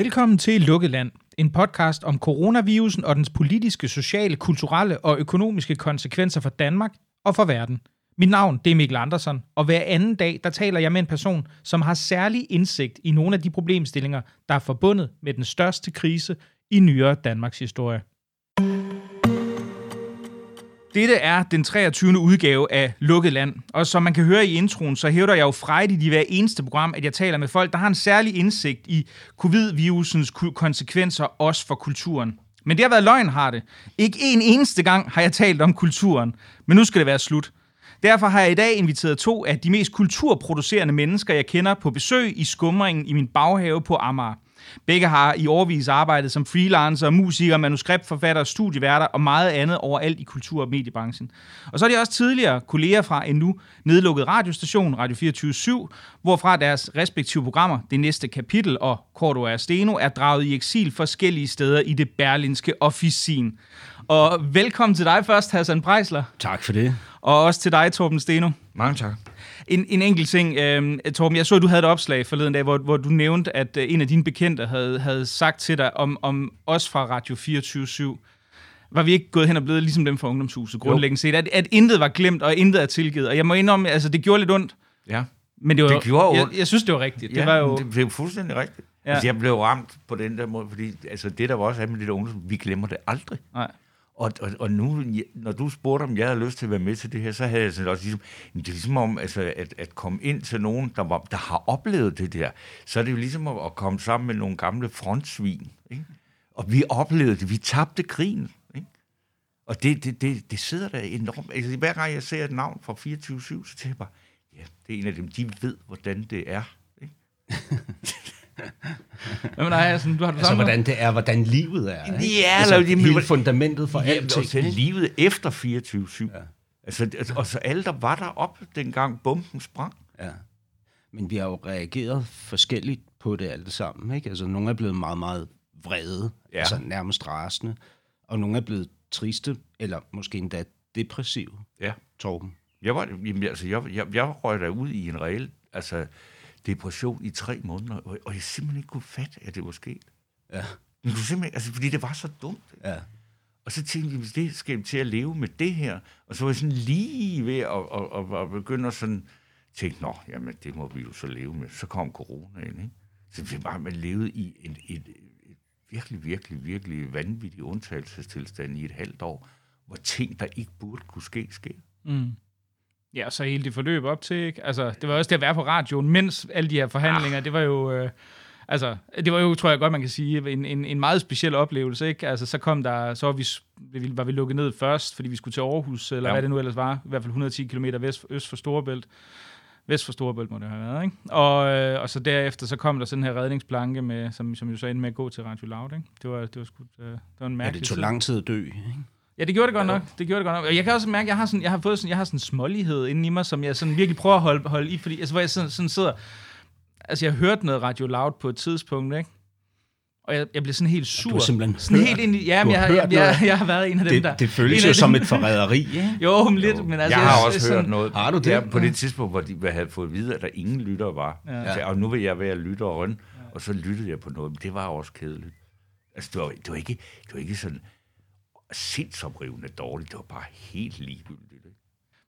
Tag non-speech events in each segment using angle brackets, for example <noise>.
Velkommen til Lukket Land, en podcast om coronavirusen og dens politiske, sociale, kulturelle og økonomiske konsekvenser for Danmark og for verden. Mit navn det er Mikkel Andersen, og hver anden dag der taler jeg med en person, som har særlig indsigt i nogle af de problemstillinger, der er forbundet med den største krise i nyere Danmarks historie. Dette er den 23. udgave af Lukket Land, og som man kan høre i introen, så hævder jeg jo frejdigt i hver eneste program, at jeg taler med folk, der har en særlig indsigt i covid-virusens konsekvenser, også for kulturen. Men det har været løgn, har det. Ikke en eneste gang har jeg talt om kulturen, men nu skal det være slut. Derfor har jeg i dag inviteret to af de mest kulturproducerende mennesker, jeg kender, på besøg i skumringen i min baghave på Amager. Begge har i årvis arbejdet som freelancer, musikere, manuskriptforfattere, studieværter og meget andet overalt i kultur- og mediebranchen. Og så er de også tidligere kolleger fra en nu nedlukket radiostation, Radio 24 hvorfra deres respektive programmer, det næste kapitel og Cordua Steno, er draget i eksil forskellige steder i det berlinske officin. Og velkommen til dig først, Hassan Prejsler. Tak for det. Og også til dig, Torben Steno. Mange tak. En, en enkelt ting, øh, Torben, jeg så, at du havde et opslag forleden dag, hvor, hvor du nævnte, at øh, en af dine bekendte havde, havde sagt til dig om, om os fra Radio 24 var vi ikke gået hen og blevet ligesom dem fra Ungdomshuset, grundlæggende set, at, at intet var glemt, og intet er tilgivet. Og jeg må indrømme, altså det gjorde lidt ondt. Ja. Men det, var, det gjorde jeg, ondt. jeg, synes, det var rigtigt. Ja, det var jo... det blev fuldstændig rigtigt. Ja. Altså, jeg blev ramt på den der måde, fordi altså, det, der var også af med det der ungdom, vi glemmer det aldrig. Nej. Og, og, og nu, når du spurgte, om jeg havde lyst til at være med til det her, så havde jeg sådan også ligesom, det er ligesom om, altså, at, at komme ind til nogen, der, var, der har oplevet det der, så er det jo ligesom at, at komme sammen med nogle gamle frontsvin. Ikke? Og vi oplevede det, vi tabte krigen. Ikke? Og det, det, det, det sidder der enormt. Altså, hver gang jeg ser et navn fra 24-7, så tænker jeg bare, ja, det er en af dem, de ved, hvordan det er. Ikke? <laughs> Jamen, nej, altså, du har det altså, samme. hvordan det er, hvordan livet er. Ikke? Ja, altså, eller, hele men- fundamentet for Ja, alting. og så ikke? livet efter 24-7. Ja. Altså, altså, og så alle, der var deroppe, dengang bomben sprang. Ja. Men vi har jo reageret forskelligt på det alle sammen. Ikke? Altså, nogle er blevet meget, meget vrede, Ja. altså nærmest rasende, og nogle er blevet triste, eller måske endda depressive, Ja. Torben. Jeg, var, jamen, altså, jeg, jeg, jeg røg der ud i en reel altså, depression i tre måneder, og, og jeg simpelthen ikke kunne fatte, at det var sket. Ja. Jeg kunne simpelthen, altså, fordi det var så dumt. Ja. Og så tænkte jeg, hvis det skal jeg til at leve med det her. Og så var jeg sådan lige ved at, at, at, at begynde at sådan tænke, nå, jamen det må vi jo så leve med. Så kom coronaen, ikke? Så det var, man levede i en, et, et virkelig, virkelig, virkelig vanvittig undtagelsestilstand i et halvt år, hvor ting, der ikke burde kunne ske, sker. Mm. Ja, og så hele det forløb op til, ikke? Altså, det var også det at være på radioen, mens alle de her forhandlinger, ah. det var jo... Øh, altså, det var jo, tror jeg godt, man kan sige, en, en, en meget speciel oplevelse, ikke? Altså, så kom der, så var vi, var vi lukket ned først, fordi vi skulle til Aarhus, eller Ja. ja. hvad det nu ellers var, i hvert fald 110 km vest, øst for Storebælt. Vest for Storebælt må det have været, ikke? Og, øh, og så derefter, så kom der sådan her redningsplanke, med, som, som jo så endte med at gå til Radio Loud, ikke? Det var, det var, sgu, øh, det var en ja, mærkelig det tog tid. lang tid at dø. Ikke? Ja, det gjorde det godt nok. Det gjorde det godt nok. Og jeg kan også mærke, at jeg har, sådan, jeg har fået sådan, jeg har sådan en smålighed inde i mig, som jeg sådan virkelig prøver at holde, holde i, fordi altså, hvor jeg sådan, sådan sidder... Altså, jeg hørte noget Radio Loud på et tidspunkt, ikke? Og jeg, jeg blev sådan helt sur. Du har simpelthen sådan hørt- helt ind i, ja, men jeg, har jeg, jeg, hørt jeg, jeg, har været en af dem, Det, der... det føles jo som et forræderi. Ikke? <laughs> Jo, men lidt, men altså... jeg har også sådan, hørt noget. Har du det? Ja, på det tidspunkt, hvor de havde fået at vide, at der ingen lytter var. Ja. Ja. Og nu vil jeg være lytter og røn, og så lyttede jeg på noget, men det var også kedeligt. Altså, det var, det var, ikke, det var ikke sådan sindsoprivende dårligt, det var bare helt ligegyldigt. Ikke?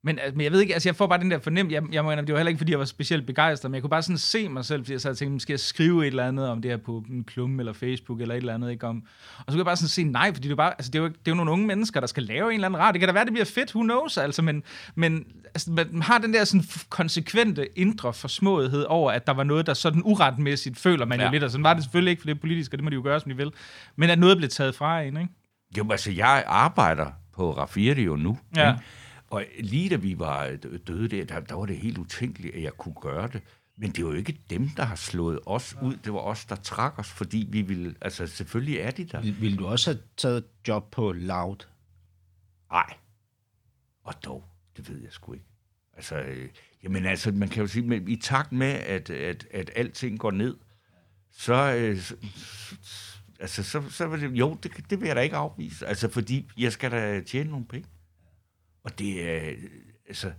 Men, altså, men jeg ved ikke, altså jeg får bare den der fornemmelse, jeg, jeg må indrømme, det var heller ikke, fordi jeg var specielt begejstret, men jeg kunne bare sådan se mig selv, fordi jeg sad og tænkte, skal jeg skrive et eller andet om det her på en klumme eller Facebook eller et eller andet, ikke om. Og så kunne jeg bare sådan se, nej, fordi det er, bare, altså, det er, jo, det er jo nogle unge mennesker, der skal lave en eller anden rar. Det kan da være, det bliver fedt, who knows, altså, men, men altså, man har den der sådan konsekvente indre forsmåethed over, at der var noget, der sådan uretmæssigt føler man. Ja. jo lidt, og sådan var det selvfølgelig ikke, for det er politisk, og det må de jo gøre, som de vil, men at noget blev taget fra en, ikke? Jo, altså, jeg arbejder på Raffierio nu. Ja. Ikke? Og lige da vi var døde der, der, der var det helt utænkeligt, at jeg kunne gøre det. Men det var jo ikke dem, der har slået os ud. Det var os, der trak os, fordi vi ville... Altså, selvfølgelig er de der. Vil, vil du også have taget et job på Loud? Nej. Og dog, det ved jeg sgu ikke. Altså, øh, jamen altså, man kan jo sige, men i takt med, at, at, at alting går ned, så, øh, så- altså, så, så vil det, jo, det, det vil jeg da ikke afvise. Altså, fordi jeg skal da tjene nogle penge. Og det er, altså,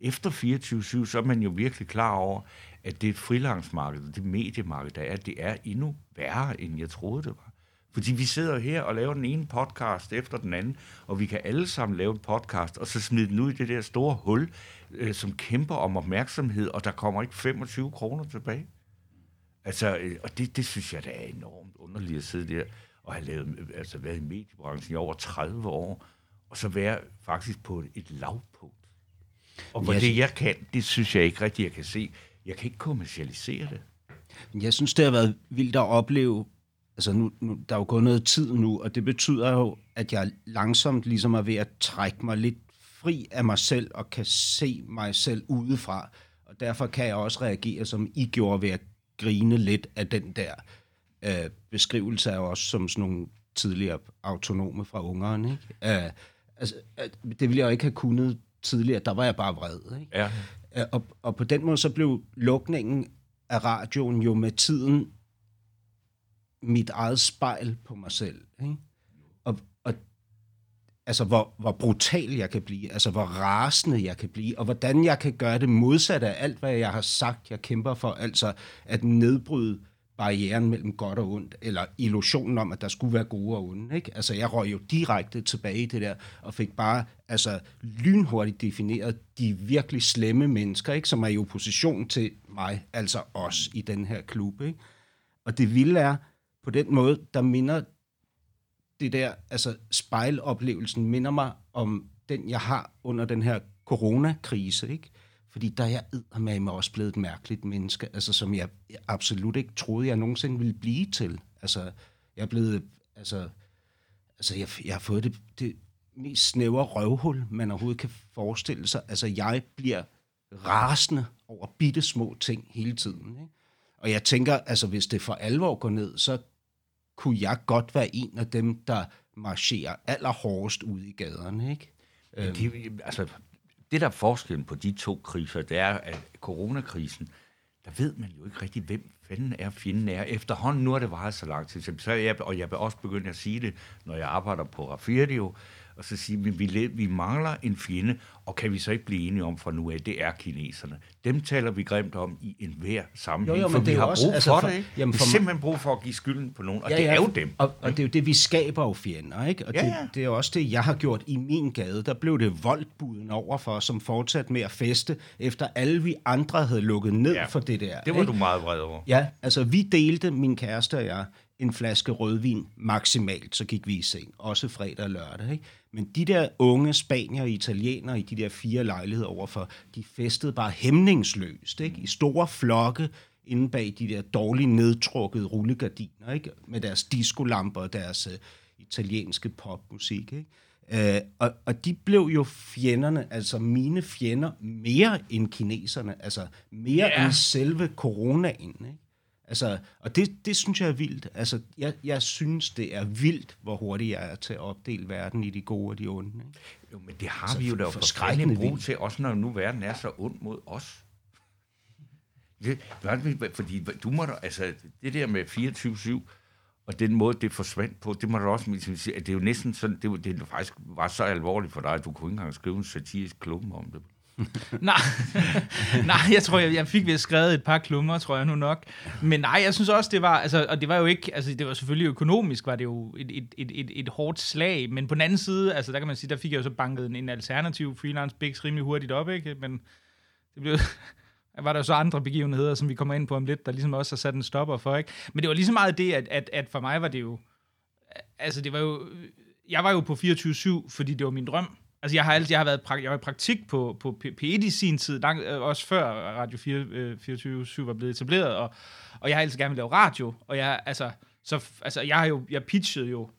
efter 24-7, så er man jo virkelig klar over, at det frilansmarked, det mediemarked, der er, det er endnu værre, end jeg troede, det var. Fordi vi sidder her og laver den ene podcast efter den anden, og vi kan alle sammen lave en podcast, og så smide den ud i det der store hul, øh, som kæmper om opmærksomhed, og der kommer ikke 25 kroner tilbage. Altså, øh, og det, det synes jeg, det er enormt underligt at sidde der og have lavet, altså været i mediebranchen i over 30 år, og så være faktisk på et lavpunkt. Og hvor Jeg- det jeg kan, det synes jeg ikke rigtigt, jeg kan se. Jeg kan ikke kommercialisere det. Jeg synes, det har været vildt at opleve, altså nu, nu, der er jo gået noget tid nu, og det betyder jo, at jeg langsomt ligesom er ved at trække mig lidt fri af mig selv, og kan se mig selv udefra. Og derfor kan jeg også reagere, som I gjorde, ved at grine lidt af den der øh, beskrivelse af os som sådan nogle tidligere autonome fra Ungeren. Ikke? Øh, altså, det ville jeg jo ikke have kunnet tidligere, der var jeg bare vred. Ikke? Ja. Øh, Og, og på den måde så blev lukningen af radioen jo med tiden mit eget spejl på mig selv. Ikke? Altså, hvor, hvor brutal jeg kan blive, altså, hvor rasende jeg kan blive, og hvordan jeg kan gøre det modsatte af alt, hvad jeg har sagt, jeg kæmper for, altså at nedbryde barrieren mellem godt og ondt, eller illusionen om, at der skulle være gode og onde. Ikke? Altså, jeg røg jo direkte tilbage i det der, og fik bare altså, lynhurtigt defineret de virkelig slemme mennesker, ikke? som er i opposition til mig, altså os i den her klub. Ikke? Og det vilde er, på den måde, der minder det der, altså spejloplevelsen minder mig om den, jeg har under den her coronakrise, ikke? Fordi der er jeg med også blevet et mærkeligt menneske, altså som jeg absolut ikke troede, jeg nogensinde ville blive til. Altså, jeg er blevet, altså, altså jeg, jeg har fået det, det mest snævre røvhul, man overhovedet kan forestille sig. Altså, jeg bliver rasende over bitte små ting hele tiden, ikke? Og jeg tænker, altså hvis det for alvor går ned, så kunne jeg godt være en af dem, der marcherer allerhårdest ude i gaderne, ikke? Men det, altså, det der er forskellen på de to kriser, det er, at coronakrisen, der ved man jo ikke rigtig, hvem fanden er fjenden er. Efterhånden, nu har det varet så lang tid, så jeg, og jeg vil også begynde at sige det, når jeg arbejder på Rafirdio, og så sige, at vi, vi mangler en fjende, og kan vi så ikke blive enige om fra nu af, det er kineserne. Dem taler vi grimt om i enhver sammenhæng, Jo, jo, men for det vi har også- brug altså for for- det. Ikke? jamen vi for har mig- simpelthen brug for at give skylden på nogen, og ja, det er jo dem. Og, og det er jo det, vi skaber jo fjender, ikke? Og Ja, det, det er også det, jeg har gjort i min gade. Der blev det voldbuden overfor, som fortsatte med at feste, efter alle vi andre havde lukket ned Ja, for det der. Det var ikke? du meget vred over. Ja, altså vi delte, min kæreste og jeg, en flaske rødvin maksimalt, så gik vi i seng, også fredag og lørdag. Ikke? Men de der unge spanier og italienere i de der fire lejligheder overfor, de festede bare hæmningsløst, ikke? i store flokke, inde bag de der dårligt nedtrukkede rullegardiner, ikke? med deres diskolamper og deres uh, italienske popmusik. Ikke? Uh, og, og de blev jo fjenderne, altså mine fjender, mere end kineserne, altså mere Ja. end selve coronaen. Ikke? Altså, og det, det synes jeg er vildt. Altså, jeg, jeg synes, det er vildt, hvor hurtigt jeg er til at opdele verden i de gode og de onde. Ikke? Jo, men det har Altså, vi jo da for- for forskrækkende skrækkende brug til, også når nu verden er så ond mod os. Det, fordi du må da, altså, det der med 24-7, og den måde, det forsvandt på, det må du også ligesom sige, at det er jo næsten sådan, det, det faktisk var så alvorligt for dig, at du kunne ikke engang skrive en satirisk klumme om det. <laughs> Nej, nej jeg tror, jeg, jeg fik ved skrevet et par klummer, tror jeg nu nok. Men nej, jeg synes også, det var, altså, og det var jo ikke, altså det var selvfølgelig økonomisk, var det jo et, et, et, et, et hårdt slag, men på den anden side, altså der kan man sige, der fik jeg jo så banket en, en alternativ freelance bigs rimelig hurtigt op, ikke? Men det blev, <laughs> var der jo så andre begivenheder, som vi kommer ind på om lidt, der ligesom også har sat en stopper for, ikke? Men det var lige meget det, at, at, at for mig var det jo, altså det var jo, jeg var jo på 24-7, fordi det var min drøm. Altså jeg har altid, jeg har været, prak- jeg var i praktik på, på P- P1 i sin tid, lang, øh, også før Radio 4, øh, 24 var blevet etableret, og, og jeg har altid gerne vil lave radio, og jeg, altså, så, altså, jeg har jo, jeg pitchede jo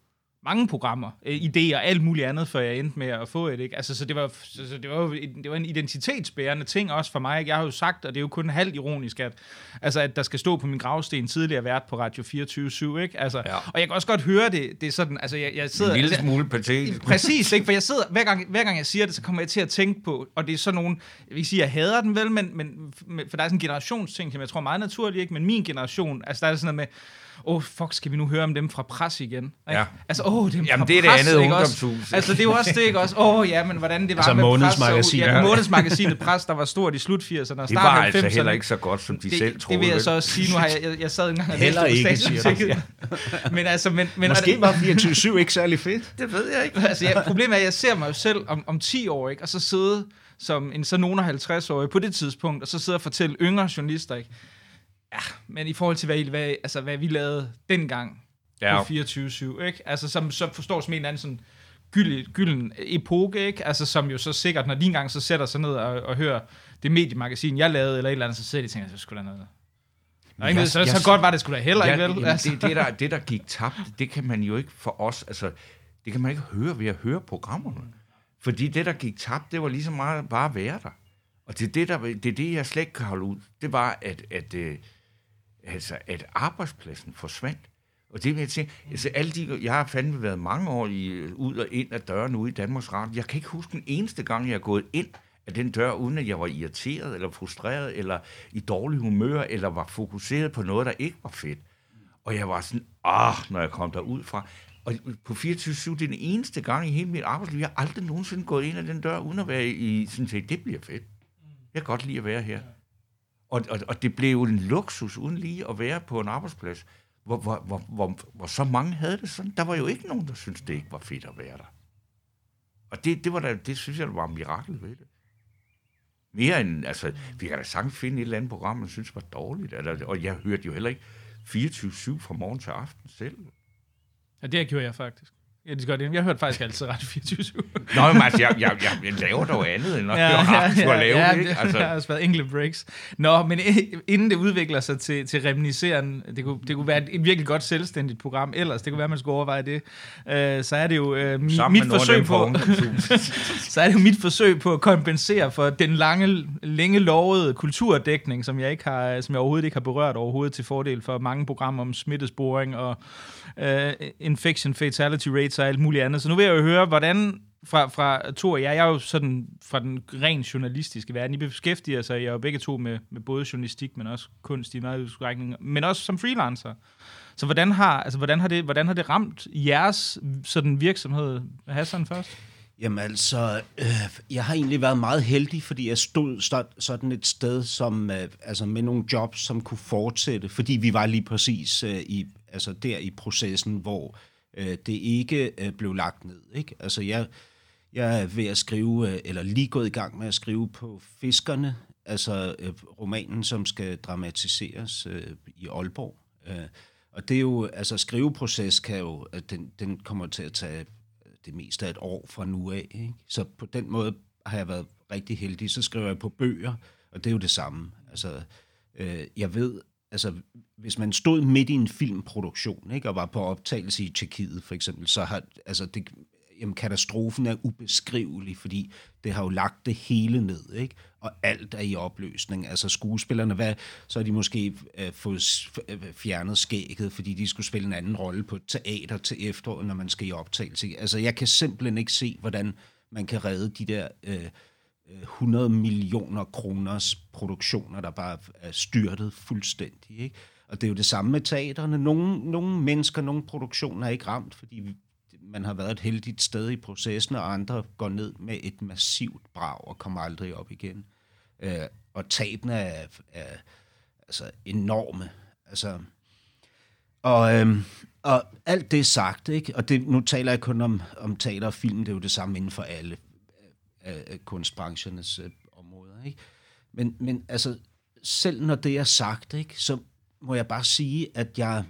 mange programmer, øh, idéer, alt muligt andet, før jeg endte med at få et, ikke? Altså, så det var, så, det var jo det var en identitetsbærende ting også for mig, ikke? Jeg har jo sagt, og det er jo kun halvt ironisk, at, altså, at der skal stå på min gravsten tidligere vært på Radio 24-7, ikke? Altså, Ja. Og jeg kan også godt høre det, det er sådan, altså, jeg, jeg sidder... En lille altså, smule patetisk. <laughs> Præcis, ikke? for jeg sidder, hver gang, hver gang jeg siger det, så kommer jeg til at tænke på, og det er sådan nogen, jeg vil sige, jeg hader den vel, men, men men- for der er sådan en generationsting, som jeg tror er meget naturlig, ikke? men min generation, altså der er sådan noget med, åh, oh, fuck, skal vi nu høre om dem fra pres igen? Ikke? Ja. Altså, åh, oh, dem Jamen, fra det er det andet ikke også? ungdomshus. Altså, det er jo også det, ikke også? Åh, oh, ja, men hvordan det var Altså, med månedsmagasinet. pres. og- Ja, månedsmagasinet pres, der var stort i slut 80'erne og Det start var altså 90'erne. heller ikke så godt, som de det, selv det troede. vil jeg så også sige. Nu har jeg, jeg, jeg sad engang og Heller ikke, siger. <laughs> Men altså, men, men, Måske var 24-7 ikke særlig fedt. Det ved jeg ikke. altså, ja, problemet er, at jeg ser mig jo selv om, om 10 år, ikke? og så sidde som en så nogen af 50-årige på det tidspunkt, og så sidde og fortælle yngre journalister, ikke? Ja, men i forhold til, hvad, I- hvad, altså, hvad vi lavede dengang ja. På 24-7, ikke? Altså, som så forstår som en eller anden sådan gylden, gylden epoke, ikke? Altså, som jo så sikkert, når de engang så sætter sig ned og, og hører det mediemagasin, jeg lavede, eller et eller andet, så sidder de og tænker, så skulle der noget. Og ikke, Jeg- så, jeg- så godt var det sgu da heller ikke, vel? jamen, Altså. det, det, der, det, der gik tabt, det kan man jo ikke for os, altså, det kan man ikke høre ved at høre programmerne. Fordi det, der gik tabt, det var lige så meget bare at være der. Og det er det, der, det, er det jeg slet ikke kan holde ud. Det var, at, at, øh, altså, at arbejdspladsen forsvandt. Og det vil jeg sige, altså alle de, jeg har fandme været mange år i, øh, ud og ind af døren ude i Danmarks Radio. Jeg kan ikke huske den eneste gang, jeg er gået ind af den dør, uden at jeg var irriteret, eller frustreret, eller i dårlig humør, eller var fokuseret på noget, der ikke var fedt. Og jeg var sådan, ah, når jeg kom derud fra. Og på 24 det er den eneste gang i hele mit arbejdsliv, jeg har aldrig nogensinde gået ind ad den dør, uden at være i sådan set, det bliver fedt. Jeg kan godt lide at være her. Og, og, og det blev jo en luksus, uden lige at være på en arbejdsplads, hvor, hvor, hvor, hvor, hvor så mange havde det sådan. Der var jo ikke nogen, der syntes, det ikke var fedt at være der. Og det, det, var da, det synes jeg, der var en mirakel ved det. Mere end, altså, vi kan da sagtens finde et eller andet program, man synes var dårligt. Eller, og jeg hørte jo heller ikke 24-7 fra morgen til aften selv. Ja, det gjorde jeg faktisk. Ja, det gør det. Jeg hørte faktisk altid ret 24 <laughs> Nå, men altså, jeg, jeg, jeg, laver dog andet, end at ja, høre aften ja, lave ja, det, ikke? Altså. Der <laughs> har også været enkelte breaks. Nå, men inden det udvikler sig til, til reminisceren, det kunne, det kunne være et, et virkelig godt selvstændigt program, ellers det kunne være, man skulle overveje det, øh, så er det jo øh, mi, Sammen mit forsøg på, <laughs> så er det jo mit forsøg på at kompensere for den lange, længe lovede kulturdækning, som jeg, ikke har, som jeg overhovedet ikke har berørt overhovedet til fordel for mange programmer om smittesporing og øh, infection fatality rates og alt muligt andet. Så nu vil jeg jo høre, hvordan fra, fra to af jer, jeg er jo sådan fra den rent journalistiske verden, I beskæftiger sig, jeg er jo begge to med, med både journalistik, men også kunst i meget udstrækning, men også som freelancer. Så hvordan har, altså, hvordan har, det, hvordan har det ramt jeres sådan virksomhed? Hassan først? Jamen altså, øh, jeg har egentlig været meget heldig, fordi jeg stod stod sådan et sted som, øh, altså med nogle jobs, som kunne fortsætte, fordi vi var lige præcis øh, i, altså der i processen, hvor øh, det ikke øh, blev lagt ned. Ikke? Altså jeg, jeg er ved at skrive, øh, eller lige gået i gang med at skrive på Fiskerne, altså øh, romanen, som skal dramatiseres øh, i Aalborg. Øh, og det er jo, altså skriveproces kan jo, at den, den kommer til at tage øh, det meste af et år fra nu af. Ikke? Så på den måde har jeg været rigtig heldig. Så skriver jeg på bøger, og det er jo det samme. Altså, øh, jeg ved, altså, hvis man stod midt i en filmproduktion, ikke, og var på optagelse i Tjekkiet for eksempel, så har, altså, det, jamen, katastrofen er ubeskrivelig, fordi det har jo lagt det hele ned, ikke? og alt er i opløsning. Altså skuespillerne, hvad, så har de måske øh, fået øh, fjernet skægget, fordi de skulle spille en anden rolle på et teater til efteråret, når man skal i optagelse. Altså jeg kan simpelthen ikke se, hvordan man kan redde de der øh, Øh, 100 millioner kroners produktioner, der bare er styrtet fuldstændig. Ikke? Og det er jo det samme med teaterne. Nogle, nogle mennesker, nogle produktioner er ikke ramt, fordi man har været et heldigt sted i processen, og andre går ned med et massivt brag og kommer aldrig op igen. Øh, og tabene er, er altså enorme. Altså, og, øhm, og alt det sagt, ikke? og det, nu taler jeg kun om, om teater og film, det er jo det samme inden for alle af, kunstbranchernes øh, områder. Ikke? Men, men altså, selv når det er sagt, ikke, så må jeg bare sige, at jeg,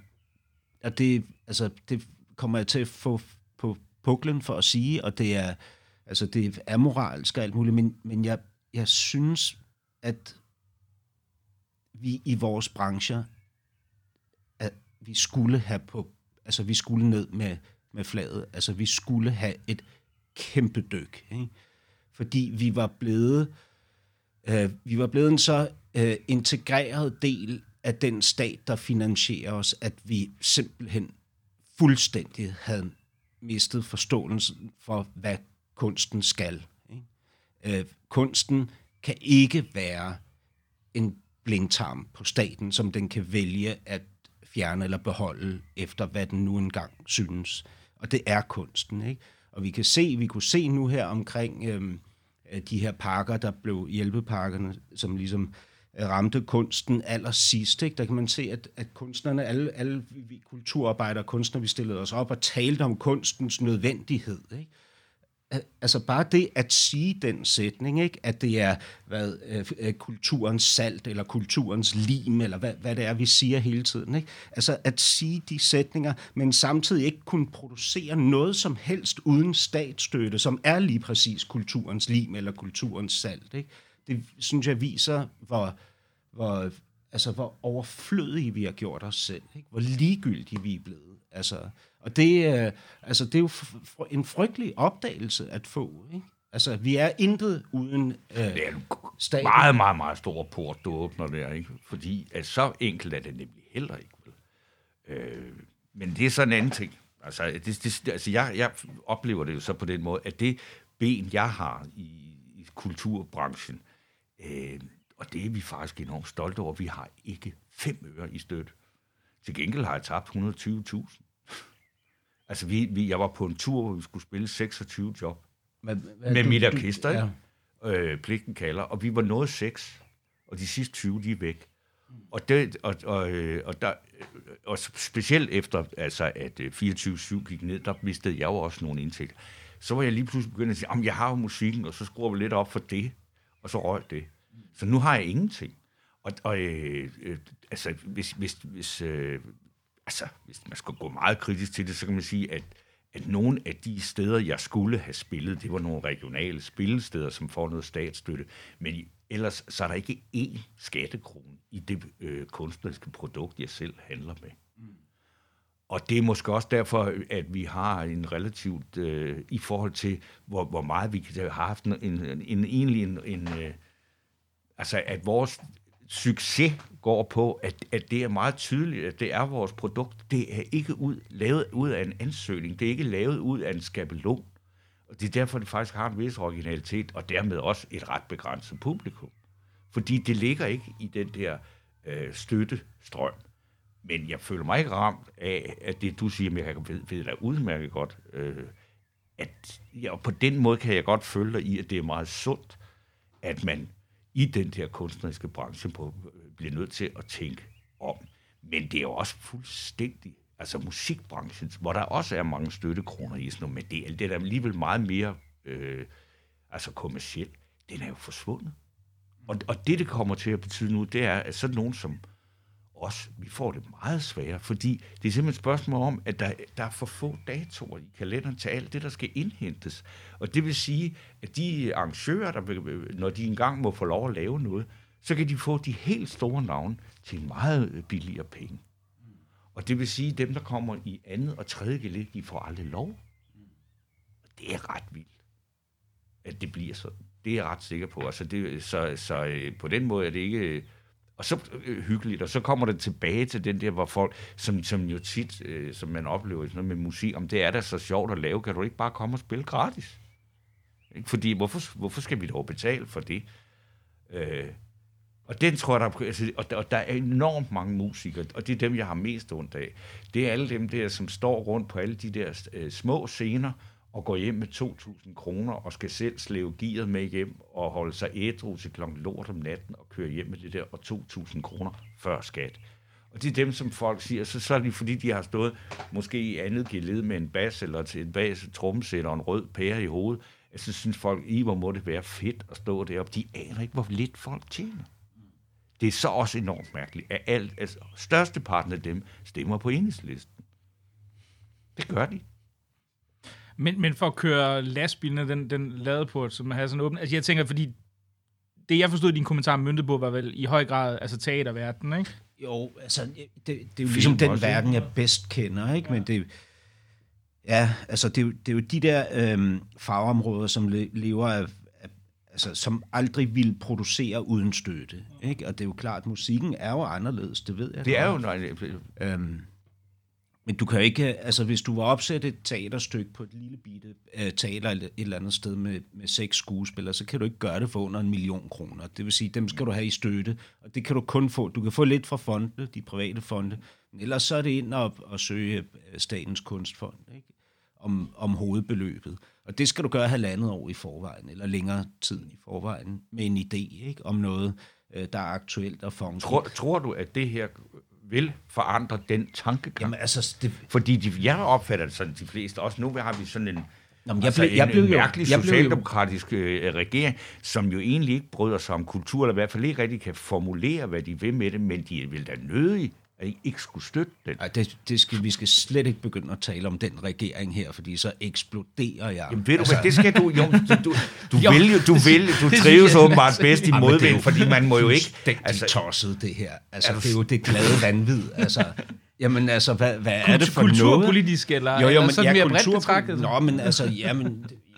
at det, altså, det kommer jeg til at få på puklen for at sige, og det er, altså, det er moralsk og alt muligt, men, men jeg, jeg synes, at vi i vores brancher, at vi skulle have på, altså vi skulle ned med, med flaget, altså vi skulle have et kæmpe dyk, ikke? Fordi vi var blevet, øh, vi var blevet en så øh, integreret del af den stat, der finansierer os, at vi simpelthen fuldstændig havde mistet forståelsen for, hvad kunsten skal. Ikke? Øh, kunsten kan ikke være en blindtarm på staten, som den kan vælge at fjerne eller beholde efter, hvad den nu engang synes. Og det er kunsten, ikke? Og vi kan se, vi kunne se nu her omkring øh, Øh, de her pakker, der blev hjælpepakkerne, som ligesom øh, ramte kunsten allersidst. Ikke? Der kan man se, at, at kunstnerne, alle, alle vi kulturarbejdere og kunstnere, vi stillede os op og talte om kunstens nødvendighed. Ikke? Altså bare det at sige den sætning, ikke? at det er hvad, øh, øh, kulturens salt, eller kulturens lim, eller hvad, hvad det er, vi siger hele tiden. Ikke? Altså at sige de sætninger, men samtidig ikke kunne producere noget som helst uden statsstøtte, som er lige præcis kulturens lim, eller kulturens salt. Ikke? Det synes jeg viser, hvor, hvor, altså, hvor overflødige vi har gjort os selv, ikke? hvor ligegyldige vi er blevet. Altså, og det, øh, altså, det er jo en frygtelig opdagelse at få. Ikke? Altså, vi er intet uden øh, Det er en staten. meget, meget, meget stor port, du åbner der, ikke? Fordi at så enkelt er det nemlig heller ikke. Vel? Øh, men det er sådan en anden ting. Altså, det, det, altså jeg, jeg oplever det jo så på den måde, at det ben, jeg har i, i kulturbranchen, øh, og det er vi faktisk enormt stolte over, vi har ikke fem øre i støtte. Til gengæld har jeg tabt 120.000. Altså, vi, vi, jeg var på en tur, hvor vi skulle spille 26 job. Hvad, hvad, med du, mit orkester, du, ja. øh, Pligten kalder. Og vi var nået 6, og de sidste 20, de er væk. Og, det, og, og, øh, og, der, og specielt efter, altså, at 24-7 øh, gik ned, der mistede jeg jo også nogle indtægter. Så var jeg lige pludselig begyndt at sige, at jeg har jo musikken, og så skruer vi lidt op for det, og så røg det. Så nu har jeg ingenting. Og, og øh, øh, altså, hvis, hvis, hvis, øh, altså, hvis man skal gå meget kritisk til det, så kan man sige, at, at nogle af de steder, jeg skulle have spillet, det var nogle regionale spillesteder, som får noget statsstøtte. Men ellers så er der ikke én skattekrone i det øh, kunstneriske produkt, jeg selv handler med. Mm. Og det er måske også derfor, at vi har en relativt, øh, i forhold til, hvor, hvor meget vi kan have haft en, en, en egentlig en, en øh, altså at vores succes går på, at, at det er meget tydeligt, at det er vores produkt. Det er ikke ud, lavet ud af en ansøgning. Det er ikke lavet ud af en skabelon. Og det er derfor, det faktisk har en vis originalitet, og dermed også et ret begrænset publikum. Fordi det ligger ikke i den der øh, støttestrøm. Men jeg føler mig ikke ramt af, at det du siger, men jeg ved, ved da udmærket godt, øh, at ja, på den måde kan jeg godt føle dig i, at det er meget sundt, at man i den der kunstneriske branche på, øh, bliver nødt til at tænke om. Men det er jo også fuldstændig, altså musikbranchen, hvor der også er mange støttekroner i sådan noget, men det, det er alligevel meget mere øh, altså kommersielt. Den er jo forsvundet. Og, og det, det kommer til at betyde nu, det er, at sådan nogen som os, vi får det meget sværere, fordi det er simpelthen et spørgsmål om, at der, der er for få datoer i kalenderen til alt det, der skal indhentes. Og det vil sige, at de arrangører, der, når de engang må få lov at lave noget, så kan de få de helt store navne til en meget billigere penge. Og det vil sige, at dem, der kommer i andet og tredje gelé, de får aldrig lov. Og det er ret vildt, at det bliver sådan. Det er jeg ret sikker på. Altså det, så, så øh, på den måde er det ikke og så øh, hyggeligt, og så kommer det tilbage til den der, hvor folk, som, som jo tit, øh, som man oplever sådan noget med musik, om det er da så sjovt at lave, kan du ikke bare komme og spille gratis? Ikke? Fordi, hvorfor, hvorfor skal vi dog betale for det? Øh, og den tror jeg, der, altså, og, der, og der er enormt mange musikere, og det er dem, jeg har mest ondt af. Det er alle dem der, som står rundt på alle de der øh, små scener, og går hjem med 2.000 kroner og skal selv slæve gearet med hjem og holde sig ædru til klokken lort om natten og køre hjem med det der og 2.000 kroner før skat. Og det er dem, som folk siger, så, så er det fordi, de har stået måske i andet geled med en bas eller til en bas, trommesæt og en rød pære i hovedet. Altså, så synes folk, i hvor må det være fedt at stå deroppe. De aner ikke, hvor lidt folk tjener. Det er så også enormt mærkeligt, at alt, altså, størsteparten af dem stemmer på enhedslisten. Det gør de. Men, men for at køre lastbilen, den, den på, som har sådan åbent, altså jeg tænker, fordi det jeg forstod i din kommentar myndet på, var vel i høj grad altså teaterverdenen, ikke? Jo, altså det, det er jo ligesom den også, verden, jeg bedst kender, ikke? Ja. Men det, ja, altså det, er jo, det er jo de der øhm, fagområder, som lever af, af, altså som aldrig vil producere uden støtte, ikke? Og det er jo klart, at musikken er jo anderledes, det ved jeg. Det er jo, nej, øhm, men du kan jo ikke, øh, altså hvis du var opsætte et teaterstykke på et lille bitte uh, teater et eller andet sted med, med seks skuespillere, så kan du ikke gøre det for under en million kroner. Det vil sige, dem skal du have i støtte, og det kan du kun få. Du kan få lidt fra fonde, de private fonde, men ellers så er det ind og, og søge øh, statens kunstfond ikke? Om, om hovedbeløbet. Og det skal du gøre halvandet år i forvejen, eller længere tid i forvejen, med en idé ikke? om noget, der er aktuelt og fungerer. Tror, tror du, at det her vil forandre den tankegang? Jamen altså, det, Fordi de, jeg opfatter det sådan, de fleste, også nu har vi sådan en, Nå, jeg altså blev- jeg en, blev en jo- mærkelig jeg blev jo- socialdemokratisk øh, regering, som jo egentlig ikke bryder sig om kultur, eller i hvert fald ikke rigtig kan formulere, hvad de vil med det, men de vil da nødig, at I ikke skulle støtte den. Ej, det, det skal, vi skal slet ikke begynde at tale om den regering her, fordi så eksploderer jeg. Jamen ved du hvad, det skal du jo, du, du, du <laughs> Jo, vil jo, du det- vil, du <laughs> det trives åbenbart bedst i det modvind, jo fordi man må jo ikke, fuldstændig altså, tosset, det her. Altså, Er du- det er jo det glade vanvid. Altså, jamen, altså, hvad, hvad er det for noget? Kulturpolitisk, eller, Jo, jo, eller men sådan ja, mere bredt kultur- betragtet? Nå, men altså, jamen, ja, <laughs>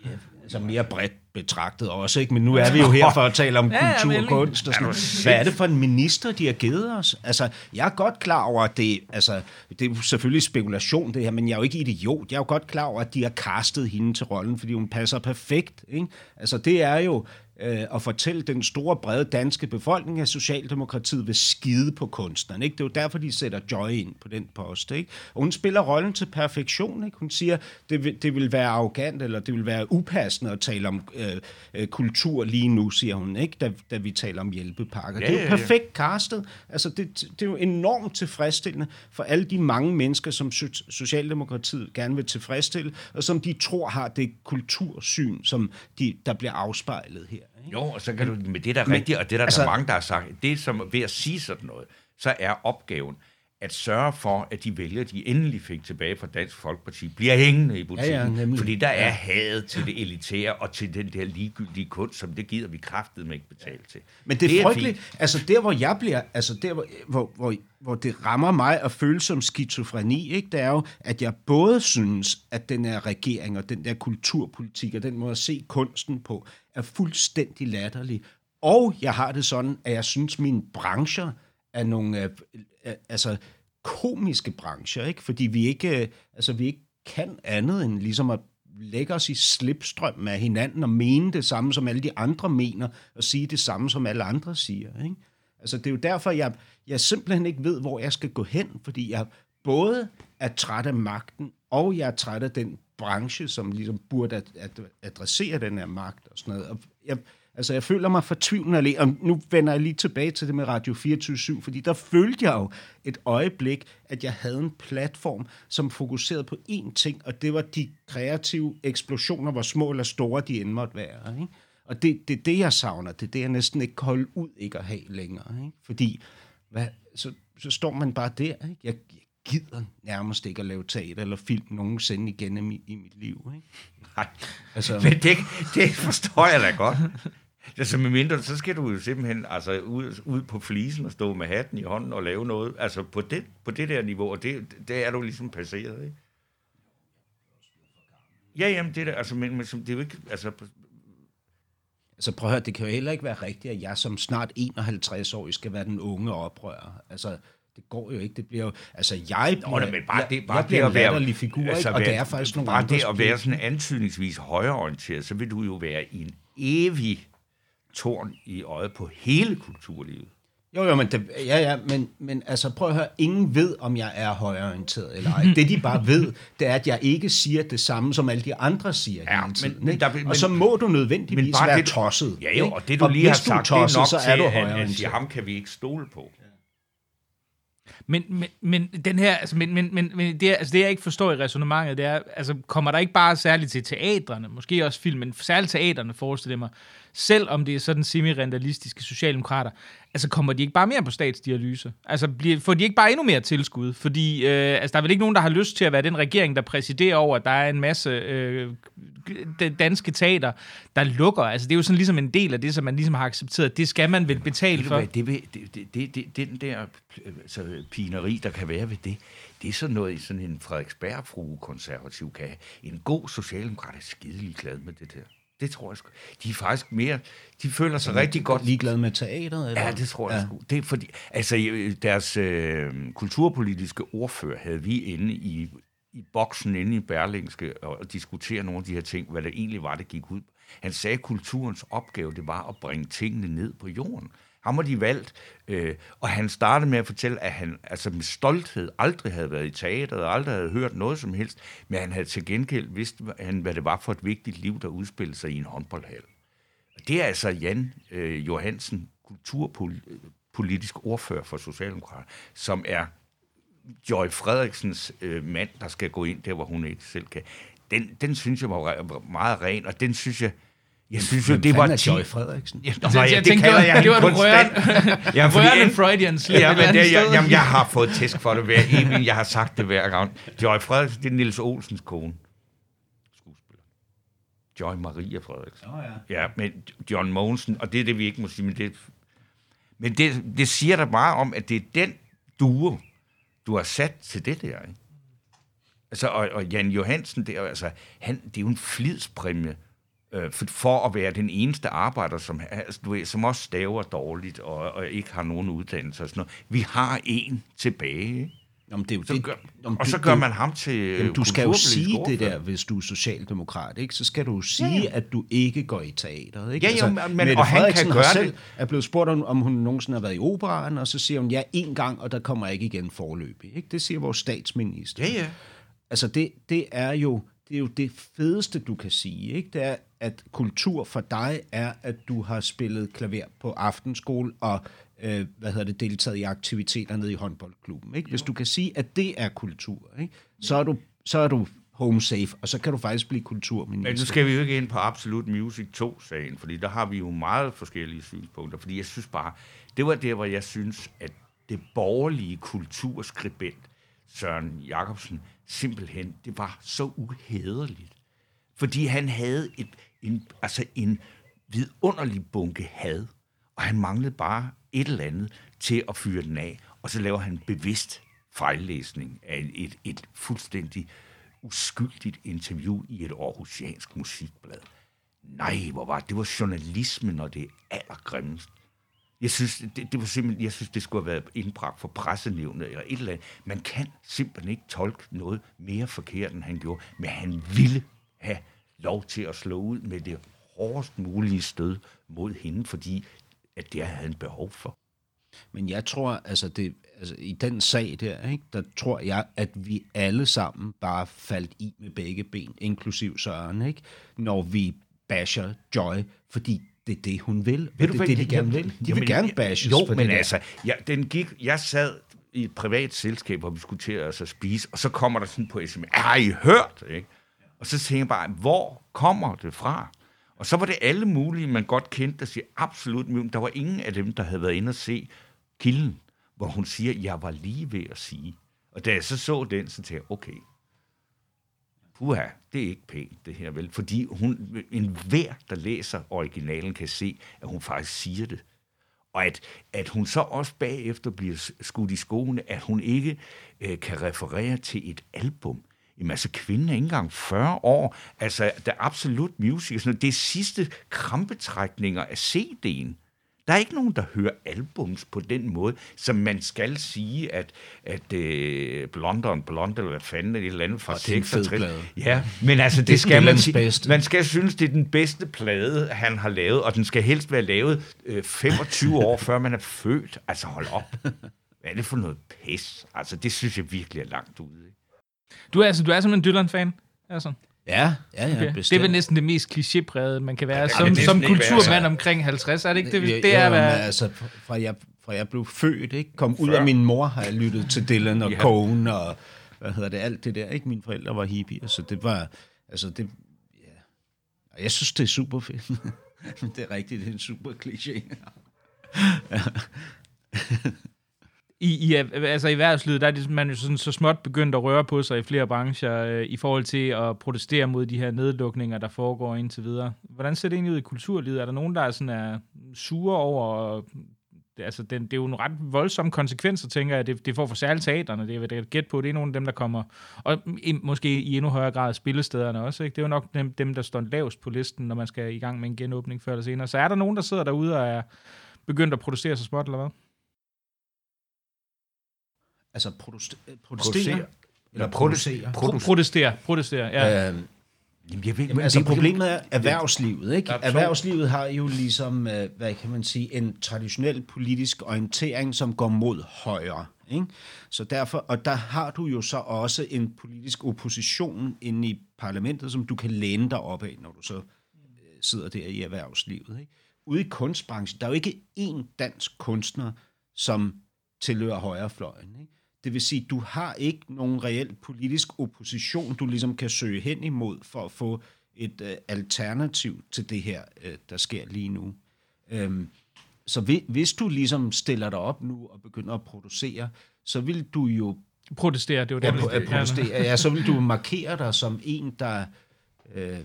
altså mere bredt betragtet også, ikke? Men nu er vi jo her for at tale om Ja, kultur og kunst og sådan Hvad er det for en minister, de har givet os? Altså, jeg er godt klar over, at det, altså, det er selvfølgelig spekulation, det her, men jeg er jo ikke idiot. Jeg er jo godt klar over, at de har castet hende til rollen, fordi hun passer perfekt, ikke? Altså, det er jo øh, at fortælle den store, brede danske befolkning, at Socialdemokratiet vil skide på kunstneren. Ikke? Det er jo derfor, de sætter Joy ind på den post. Ikke? Og hun spiller rollen til perfektion. Ikke? Hun siger, det vil, det vil være arrogant, eller det vil være upassende at tale om øh, øh, kultur lige nu, siger hun, ikke? Da, da vi taler om hjælpepakker. Ja, det er ja, jo ja. perfekt castet. Altså, det, det er jo enormt tilfredsstillende for alle de mange mennesker, som So- Socialdemokratiet gerne vil tilfredsstille, og som de tror har det kultursyn, som de, der bliver afspejlet her. Ikke? Jo, og så kan du, med det der er rigtigt, og det der, altså, altså- der er mange, der har sagt, det som ved at sige sådan noget, så er opgaven at sørge for, at de vælgere, de endelig fik tilbage fra Dansk Folkeparti, bliver hængende i butikken. Ja, ja, nemlig. fordi der er hadet til det elitære og til den der ligegyldige kunst, som det gider vi kraftet med ikke betale til. Men det er, er frygteligt. Altså der, hvor jeg bliver, altså der, hvor, hvor, hvor, hvor det rammer mig at føle som skizofreni, ikke, det er jo, at jeg både synes, at den her regering og den der kulturpolitik og den måde at se kunsten på, er fuldstændig latterlig. Og jeg har det sådan, at jeg synes, mine brancher er nogle, øh, altså komiske brancher, ikke? Fordi vi ikke, øh, altså vi ikke kan andet end ligesom at lægge os i slipstrøm af hinanden og mene det samme, som alle de andre mener, og sige det samme, som alle andre siger. Ikke? Altså, det er jo derfor, jeg, jeg simpelthen ikke ved, hvor jeg skal gå hen, fordi jeg både er træt af magten, og jeg er træt af den branche, som ligesom burde at, adressere den her magt og sådan noget. Og jeg, altså, jeg føler mig fortvivlende alene, og nu vender jeg lige tilbage til det med Radio 24 fordi der følte jeg jo et øjeblik, at jeg havde en platform, som fokuserede på én ting, og det var de kreative eksplosioner, hvor små eller store de end måtte være. Ikke? Og det, det er det, jeg savner. Det er det, jeg næsten ikke kan holde ud ikke at have længere. Ikke? Fordi hvad, så, så står man bare der. Ikke? Jeg, jeg gider nærmest ikke at lave teater eller film nogensinde igen i, mit, i mit liv. Ikke? Nej, Altså- men det, det forstår jeg da godt. Altså med mindre, så skal du jo simpelthen altså, ud, ud på flisen og stå med hatten i hånden og lave noget. Altså på det, på det der niveau, og det, det er du ligesom passeret, ikke? Ja, jamen det er det, altså, men, men som- det er jo ikke, altså, Altså prøv at høre, det kan jo heller ikke være rigtigt, at jeg som snart 51-årig skal være den unge oprører. Altså, det går jo ikke. Det bliver jo... Altså, jeg bliver, Nå, da, men bare det, bare jeg bliver det en at være, latterlig figur, altså, og være- det er faktisk nogle bare andre det at være sådan antydningsvis højreorienteret, så vil du jo være i en evig torn i øjet på hele kulturlivet. Jo, jo, men, det, ja, ja, men, men altså prøv at høre, ingen ved, om jeg er højreorienteret eller ej. Det de bare ved, det er, at jeg ikke siger det samme, som alle de andre siger Ja, hele men- tiden. men ikke? der- men- og så må du nødvendigvis Men bare være det, tosset. Ja jo, ikke? og det du lige har er sagt, tosset, det er nok så til, er du at, at sige, højreorienteret. ham kan vi ikke stole på. Men, men, men den her, altså, men, men, men, men det, er- altså, det jeg ikke forstår i resonemanget, det er, altså, kommer der ikke bare særligt til teatrene, måske også film, men særligt teatrene, forestiller mig, selv om det er sådan semi-realistiske socialdemokrater, altså kommer de ikke bare mere på statsdialyse? Altså bliver, får de ikke bare endnu mere tilskud? Fordi øh, altså, der er vel ikke nogen, der har lyst til at være den regering, der præsiderer over, at der er en masse øh, danske teater, der lukker. Altså det er jo sådan ligesom en del af det, som man ligesom har accepteret. Det skal man vel betale for. det, det, det, det, det, den der altså, pineri, der kan være ved det, det er sådan noget, sådan en Frederiksberg-frue konservativ kan have. En god socialdemokrat er skidelig glad med det der. Det tror jeg sgu. De er faktisk mere... De føler sig rigtig godt... Ligeglade med teateret? Eller? Ja, det tror jeg ja. sgu. Det er fordi... Altså, deres øh, kulturpolitiske ordfører havde vi inde i, i boksen inde i Berlingske og diskutere nogle af de her ting, hvad det egentlig var, det gik ud. Han sagde, at kulturens opgave, det var at bringe tingene ned på jorden. Ham har de valgt, øh, og han startede med at fortælle, at han altså med stolthed aldrig havde været i teateret, og aldrig havde hørt noget som helst, men han havde til gengæld vidst, han, hvad det var for et vigtigt liv, der udspillede sig i en håndboldhal. Det er altså Jan øh, Johansen, kulturpolitisk ordfører for Socialdemokraterne, som er Joy Frederiksens øh, mand, der skal gå ind der, hvor hun ikke selv kan. Den, den synes jeg var meget ren, og den synes jeg, jeg synes jo, det var... Hvem Joy Frederiksen? Ja, nå, jeg, jeg, det kalder jeg det var du rørende, ja, rørende Freudian slip ja, men det, jeg, jamen, jeg har fået tæsk for det hver evig. Jeg har sagt det hver gang. Joy Frederiksen, det er Nils Olsens kone. Skuespiller. Joy Maria Frederiksen. Oh, ja. ja, men John Mogensen, og det er det, vi ikke må sige, men det, men det, det siger der bare om, at det er den duo, du har sat til det der, ikke? Altså, og, og Jan Johansen, det er, altså, han, det er jo en flidspræmie øh, for, for at være den eneste arbejder, som, altså, du ved, som også staver dårligt og, og ikke har nogen uddannelse og sådan noget. Vi har en tilbage, Jamen, det er jo så det, gør, jamen, og så gør man ham til jamen, Du skal jo sige det der, hvis du er socialdemokrat, ikke? så skal du jo sige, ja, ja. at du ikke går i teateret. Ikke? Ja, jo, altså, men, og han kan gøre selv det. er blevet spurgt, om, om hun nogensinde har været i operan, og så siger hun, ja, en gang, og der kommer jeg ikke igen forløbig. Ikke? Det siger vores statsminister. Ja, ja. Altså, det, det er jo det er jo det fedeste, du kan sige. Ikke? Det er, at kultur for dig er, at du har spillet klaver på aftenskole og øh, hvad hedder det, deltaget i aktiviteter nede i håndboldklubben. Ikke? Hvis du kan sige, at det er kultur, ikke? Så, er du, så er du home safe, og så kan du faktisk blive kulturminister. Men nu skal vi jo ikke ind på Absolut Music 2-sagen, fordi der har vi jo meget forskellige synspunkter, fordi jeg synes bare, det var der, hvor jeg synes, at det borgerlige kulturskribent, Søren Jacobsen, simpelthen, det var så uhederligt. Fordi han havde et, en, altså en vidunderlig bunke had, og han manglede bare et eller andet til at fyre den af, og så laver han bevidst fejllæsning af et, et fuldstændig uskyldigt interview i et aarhusiansk musikblad. Nej, hvor var det? Det var journalismen, og det er allergrimmest. Jeg synes, det, det var simpelthen, jeg synes, det skulle have været indbragt for pressenævnet eller et eller andet. Man kan simpelthen ikke tolke noget mere forkert, end han gjorde. Men han ville have lov til at slå ud med det hårdest mulige stød mod hende, fordi at det havde han behov for. Men jeg tror, altså, det, altså i den sag der, ikke, der tror jeg, at vi alle sammen bare faldt i med begge ben, inklusiv Søren, ikke? når vi basher Joy, fordi det er det, hun vil. Ved du, det er det, de gerne vil. De jamen, vil gerne bashes Jo, for men det altså, ja, den gik, jeg sad i et privat selskab, hvor vi skulle til at altså, spise, og så kommer der sådan på sms, har I hørt? Ikke? Og så tænkte jeg bare, hvor kommer det fra? Og så var det alle mulige, man godt kendte, der siger absolut, men der var ingen af dem, der havde været inde og se kilden, hvor hun siger, jeg var lige ved at sige. Og da jeg så så den, så tænkte jeg, okay, puha, det er ikke pænt, det her vel. Fordi hun, en hver, der læser originalen, kan se, at hun faktisk siger det. Og at, at hun så også bagefter bliver skudt i skoene, at hun ikke øh, kan referere til et album. Jamen altså, kvinden er ikke engang 40 år. Altså, der er absolut music. Sådan noget. Det er sidste krampetrækninger af CD'en. Der er ikke nogen, der hører albums på den måde, som man skal sige, at, at uh, Blonde on Blonde, eller hvad fanden et eller andet fra 66. Ja, men altså, det, det skal man sige. Bedste. Man skal synes, det er den bedste plade, han har lavet, og den skal helst være lavet uh, 25 år, før man er født. Altså, hold op. Hvad er det for noget pis? Altså, det synes jeg virkelig er langt ude. Ikke? Du er, altså, du er simpelthen Dylan-fan? Altså. Ja, ja, ja. Okay. Det er vel næsten det mest klichéprægede, man kan være ja, som, som kulturmand omkring 50, er det ikke det? Det, det er, hvad... altså, fra jeg, fra jeg blev født, ikke? kom ud af min mor, har jeg lyttet til Dylan og ja. Cohen og hvad hedder det, alt det der. Ikke? Mine forældre var hippier, så det var, altså det, ja. Jeg synes, det er super fedt. <laughs> det er rigtigt, det er en super kliché. <laughs> ja i, i, altså i erhvervslivet, der er man jo sådan, så småt begyndt at røre på sig i flere brancher øh, i forhold til at protestere mod de her nedlukninger, der foregår indtil videre. Hvordan ser det egentlig ud i kulturlivet? Er der nogen, der er, sådan, er sure over det, altså, den, det er jo en ret voldsom konsekvenser, tænker jeg, det, det får for særligt teaterne. Det er jeg gæt på, det er nogle af dem, der kommer, og i, måske i endnu højere grad spillestederne også. Ikke? Det er jo nok dem, dem, der står lavest på listen, når man skal i gang med en genåbning før eller senere. Så er der nogen, der sidder derude og er begyndt at producere så småt, eller hvad? Altså produste, protestere? Eller producere. Protestere, protestere ja. Øhm, Jamen, jeg ved, Jamen, altså, det problemet er erhvervslivet. Ikke? Erhvervslivet har jo ligesom, øh, hvad kan man sige, en traditionel politisk orientering, som går mod højre. Ikke? Så derfor, og der har du jo så også en politisk opposition inde i parlamentet, som du kan læne dig op af, når du så øh, sidder der i erhvervslivet. Ikke? Ude i kunstbranchen, der er jo ikke én dansk kunstner, som tilhører højrefløjen. Ikke? Det vil sige, du har ikke nogen reel politisk opposition, du ligesom kan søge hen imod for at få et øh, alternativ til det her, øh, der sker lige nu. Øhm, så hvis du ligesom stiller dig op nu og begynder at producere, så vil du jo... Protestere, det var det. Ja, protestere, ja, så vil du markere dig som en, der... Øh,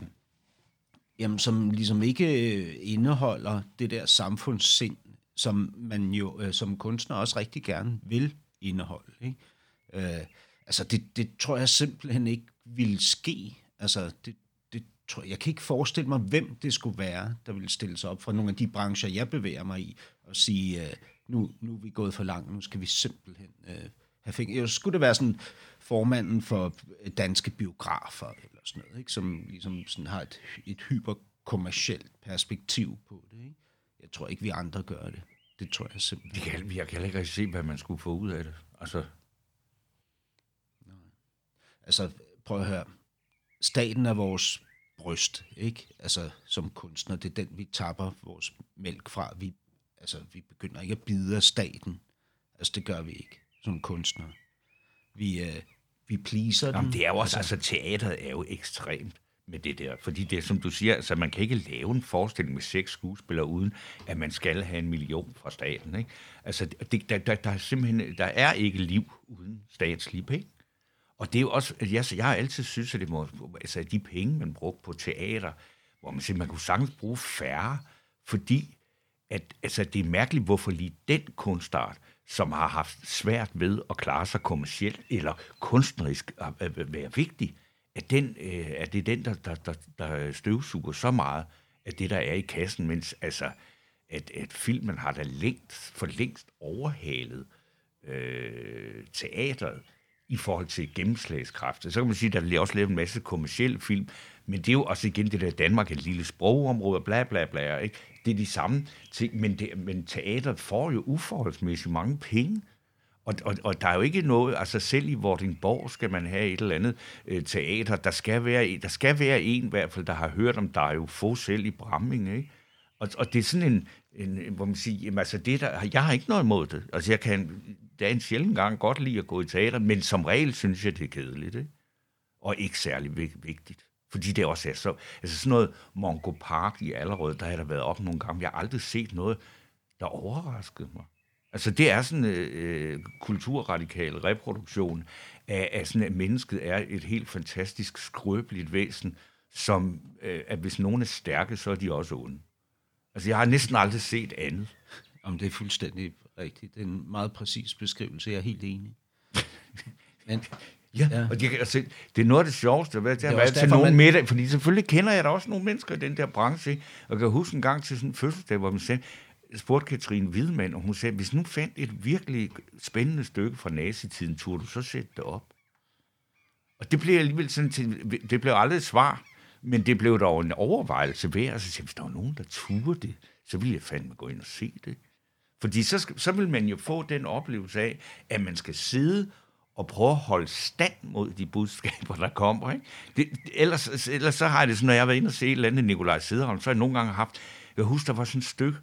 jamen, som ligesom ikke øh, indeholder det der samfundssind, som man jo øh, som kunstner også rigtig gerne vil indhold. Ikke? Øh, altså, det, det tror jeg simpelthen ikke vil ske. Altså, det, det tror jeg, jeg kan ikke forestille mig, hvem det skulle være, der ville stille sig op fra nogle af de brancher, jeg bevæger mig i, og sige, øh, nu, nu er vi gået for langt, nu skal vi simpelthen øh, have fingre. Skulle det være sådan formanden for danske biografer, eller sådan noget, ikke? som ligesom sådan har et, et hyperkommercielt perspektiv på det. Ikke? Jeg tror ikke, vi andre gør det. Det tror jeg simpelthen. Det kan, jeg kan ikke rigtig se, hvad man skulle få ud af det. Altså. Nej. Altså, prøv at høre. Staten er vores bryst, ikke? Altså, som kunstner, det er den, vi tapper vores mælk fra. Vi, altså, vi begynder ikke at bide af staten. Altså, det gør vi ikke som kunstner. Vi, øh, vi pleaser Jamen, det er jo også, altså, altså teateret er jo ekstremt med det der. Fordi det er, som du siger, altså man kan ikke lave en forestilling med seks skuespillere, uden at man skal have en million fra staten. Ikke? Altså, det, der, der, der, er simpelthen, der er ikke liv uden statslige penge. Og det er jo også, jeg, jeg har altid synes, at det må, altså de penge, man brugte på teater, hvor man siger, man kunne sagtens bruge færre, fordi at, altså, det er mærkeligt, hvorfor lige den kunstart, som har haft svært ved at klare sig kommercielt eller kunstnerisk at være vigtig, at, den, øh, at det er den, der, der, der, der støvsuger så meget af det, der er i kassen, mens altså, at, at filmen har da længst, for længst overhalet øh, teateret i forhold til gennemslagskraft. Så kan man sige, at der bliver også lavet en masse kommersiel film, men det er jo også igen det der Danmark, et lille sprogområde, bla bla bla, ikke? Det er de samme ting, men, det, men teateret får jo uforholdsmæssigt mange penge og, og, og der er jo ikke noget, altså selv i Vordingborg skal man have et eller andet øh, teater. Der skal, være, der skal være en i hvert fald, der har hørt om der jo få selv i Bramming, ikke? Og, og det er sådan en, en, hvor man siger, jamen, altså det der, jeg har ikke noget imod det. Altså jeg kan, det er en sjældent gang godt lide at gå i teater, men som regel synes jeg, det er kedeligt, ikke? Og ikke særlig vigtigt. Fordi det også er så, altså sådan noget Mongo Park i Allerød, der har der været op nogle gange. Jeg har aldrig set noget, der overraskede mig. Altså det er sådan en øh, kulturradikal reproduktion af, af sådan, at mennesket er et helt fantastisk skrøbeligt væsen, som, øh, at hvis nogen er stærke, så er de også onde. Altså jeg har næsten aldrig set andet. Om det er fuldstændig rigtigt. Det er en meget præcis beskrivelse. Jeg er helt enig. Men, ja, ja, og det, altså, det er noget af det sjoveste, hvad det har været til nogen man... middag, fordi selvfølgelig kender jeg da også nogle mennesker i den der branche, og jeg kan huske en gang til sådan en fødselsdag, hvor man sagde, spurgte Katrine Hvidmand, og hun sagde, hvis nu fandt et virkelig spændende stykke fra nazitiden, turde du så sætte det op? Og det blev alligevel sådan til, det blev aldrig et svar, men det blev dog en overvejelse værd, og så sagde hvis der var nogen, der turde det, så ville jeg fandme gå ind og se det. Fordi så, så vil man jo få den oplevelse af, at man skal sidde og prøve at holde stand mod de budskaber, der kommer. Ikke? Det, ellers, ellers så har jeg det sådan, når jeg har været inde og se et eller andet Nikolaj Sederholm, så har jeg nogle gange haft, jeg husker, der var sådan et stykke,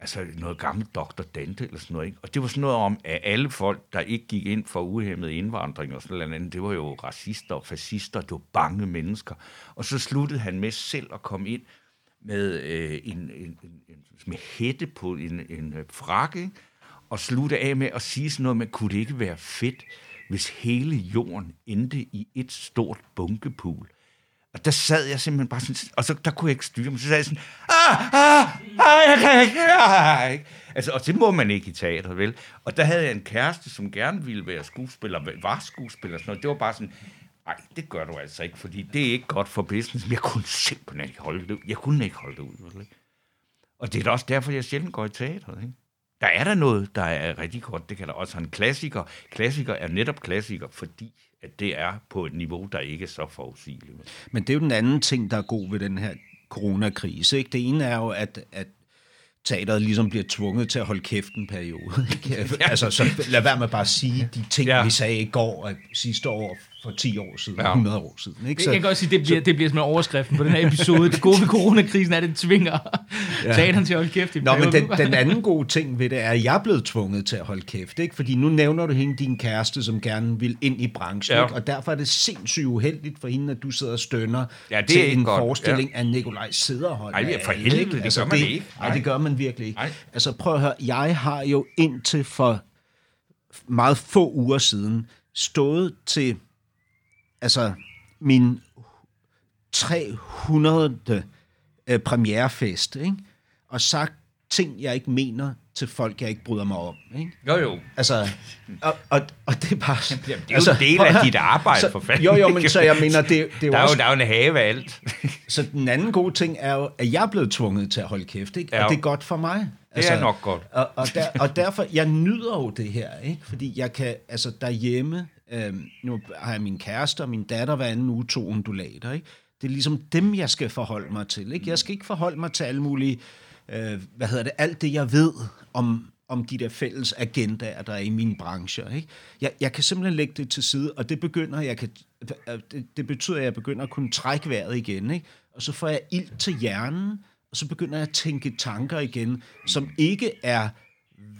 altså noget gammelt Dr. Dante eller sådan noget. Ikke? Og det var sådan noget om, at alle folk, der ikke gik ind for uhemmet indvandring og sådan noget andet, det var jo racister og fascister, det var bange mennesker. Og så sluttede han med selv at komme ind med øh, en, en, en, en med hætte på en, en øh, frakke, og slutte af med at sige sådan noget med, kunne det ikke være fedt, hvis hele jorden endte i et stort bunkepool og der sad jeg simpelthen bare sådan, og så der kunne jeg ikke styre mig. Så sagde jeg sådan, ah, ah, ah, jeg kan ikke, ah, ikke. Altså, og det må man ikke i teateret, vel? Og der havde jeg en kæreste, som gerne ville være skuespiller, var skuespiller og sådan noget. Det var bare sådan, nej, det gør du altså ikke, fordi det er ikke godt for business. Men jeg kunne simpelthen ikke holde det ud. Jeg kunne ikke holde det ud, vel? Og det er da også derfor, jeg sjældent går i teateret, ikke? Der er der noget, der er rigtig godt. Det kan der også have en klassiker. Klassiker er netop klassiker, fordi at det er på et niveau, der ikke er så forudsigeligt. Men det er jo den anden ting, der er god ved den her coronakrise. Ikke? Det ene er jo, at, at teateret ligesom bliver tvunget til at holde kæft en periode. Ikke? <laughs> ja. Altså, så lad være med bare at sige de ting, ja. vi sagde i går, sidste år, for 10 år siden, ja. 100 år siden. Ikke? Så, jeg kan godt sige, det bliver, så, det bliver som en overskrift på den her episode. <laughs> Det gode ved coronakrisen er, at det tvinger ja. teateren til at holde kæft. I Nå, men den, den anden gode ting ved det er, at jeg er blevet tvunget til at holde kæft. Ikke? Fordi nu nævner du hende, din kæreste, som gerne vil ind i branchen. Ja. Ikke? Og derfor er det sindssygt uheldigt for hende, at du sidder og stønner ja, det er til en godt. forestilling ja. af Nikolaj Sederhold. Nej, for helvede, det altså, gør man det, ikke. Nej. Nej, det gør man virkelig ikke. Nej. Altså prøv at høre, jeg har jo indtil for meget få uger siden stået til altså min 300. Øh, premierefest, ikke? og sagt ting, jeg ikke mener til folk, jeg ikke bryder mig om. Ikke? Jo, jo. Altså, og, og, og det er bare... Jamen, det er jo altså, en del af dit arbejde, så, for fanden. Jo, jo, men så jeg mener, det, det er jo der er også... Jo, der er jo en have af alt. <laughs> så den anden gode ting er jo, at jeg er blevet tvunget til at holde kæft, ikke? Ja. og det er godt for mig. Altså, det er nok godt. Og, og, der, og derfor, jeg nyder jo det her, ikke? fordi jeg kan, altså derhjemme, Øhm, nu har jeg min kæreste og min datter hver anden uge to undulater. Ikke? Det er ligesom dem, jeg skal forholde mig til. Ikke? Jeg skal ikke forholde mig til alle mulige, øh, hvad hedder det, alt det, jeg ved om, om de der fælles agendaer, der er i min branche. Ikke? Jeg, jeg kan simpelthen lægge det til side, og det begynder, jeg kan, øh, det, det betyder, at jeg begynder at kunne trække vejret igen. Ikke? Og så får jeg ild til hjernen, og så begynder jeg at tænke tanker igen, som ikke er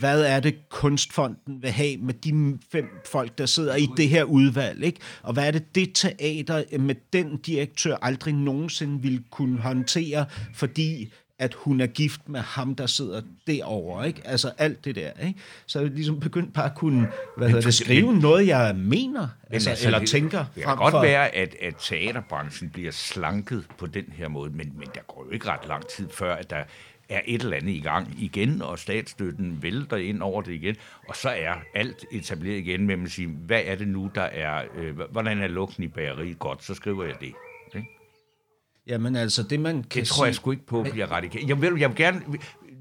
hvad er det, Kunstfonden vil have med de fem folk, der sidder i det her udvalg, ikke? Og hvad er det, det teater med den direktør aldrig nogensinde ville kunne håndtere, fordi at hun er gift med ham, der sidder derovre, ikke? Altså alt det der, ikke? Så jeg ligesom begyndt bare at kunne, hvad hedder det, skrive men, noget, jeg mener, altså, altså, eller det, tænker. Det kan godt for... være, at, at teaterbranchen bliver slanket på den her måde, men, men der går jo ikke ret lang tid før, at der er et eller andet i gang igen, og statsstøtten vælter ind over det igen, og så er alt etableret igen med at sige, hvad er det nu, der er, øh, hvordan er lugten i bageriet godt, så skriver jeg det. Okay? Jamen altså, det man kan Det tror jeg sgu ikke på, bliver radikalt. Jeg vil, jeg vil gerne,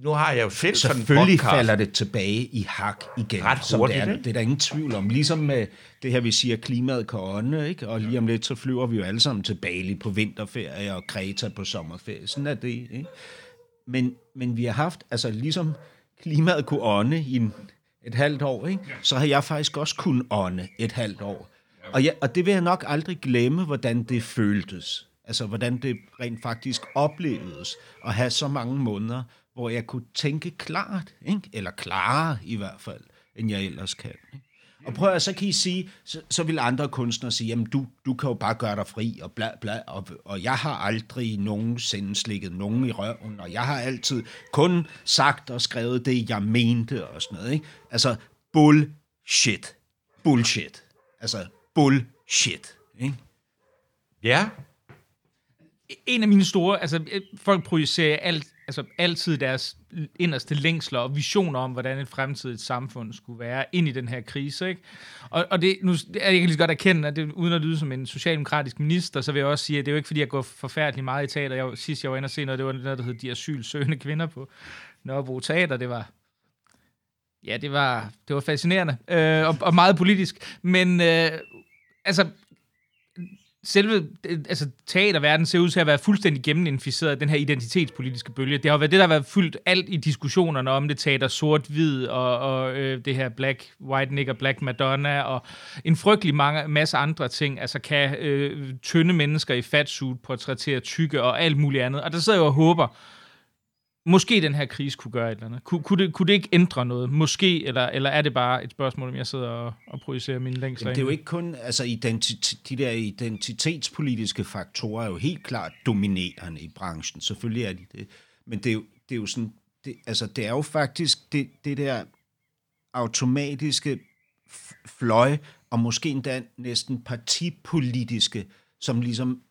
nu har jeg jo selv sådan en Selvfølgelig falder det tilbage i hak igen. Ret som hurtigt, det, er, det er der ingen tvivl om. Ligesom med det her, vi siger, klimaet kan ånde, ikke? og lige om lidt, så flyver vi jo alle sammen til Bali på vinterferie og Kreta på sommerferie. Sådan er det, ikke? Men, men vi har haft, altså ligesom klimaet kunne ånde i en, et halvt år, ikke? så har jeg faktisk også kunnet ånde et halvt år. Og, jeg, og det vil jeg nok aldrig glemme, hvordan det føltes. Altså, hvordan det rent faktisk oplevedes at have så mange måneder, hvor jeg kunne tænke klart, ikke? eller klarere i hvert fald, end jeg ellers kan. Ikke? Og prøv at så kan I sige, så, så vil andre kunstnere sige, jamen du, du kan jo bare gøre dig fri, og bla bla, og, og jeg har aldrig nogensinde slikket nogen i røven, og jeg har altid kun sagt og skrevet det, jeg mente, og sådan noget, ikke? Altså, bullshit. Bullshit. Altså, bullshit, ikke? Ja. En af mine store, altså folk projicerer alt altså altid deres inderste længsler og visioner om, hvordan et fremtidigt samfund skulle være ind i den her krise. Ikke? Og, og det, nu, jeg kan lige så godt erkende, at det, uden at lyde som en socialdemokratisk minister, så vil jeg også sige, at det er jo ikke, fordi jeg går forfærdeligt meget i teater. Jeg, sidst jeg var inde og se noget, det var noget, der hed De Asylsøgende Kvinder på Nørrebro Teater. Det var, ja, det var, det var fascinerende øh, og, og meget politisk. Men øh, altså, selve øh, altså, teaterverdenen ser ud til at være fuldstændig genneminficeret af den her identitetspolitiske bølge. Det har været det, der har været fyldt alt i diskussionerne om det teater sort-hvid og, og øh, det her black, white nigger, black Madonna og en frygtelig mange, masse andre ting. Altså kan øh, tynde mennesker i fatsuit portrættere tykke og alt muligt andet. Og der sidder jeg og håber, måske den her krise kunne gøre et eller andet. Kunne, kunne, det, kunne det ikke ændre noget? Måske, eller, eller er det bare et spørgsmål, om jeg sidder og, og projicerer mine længsler? Det er jo ikke kun, altså identi- de der identitetspolitiske faktorer er jo helt klart dominerende i branchen. Selvfølgelig er de det. Men det er jo, det er jo sådan, det, altså det er jo faktisk det, det der automatiske fløj, og måske endda næsten partipolitiske, som ligesom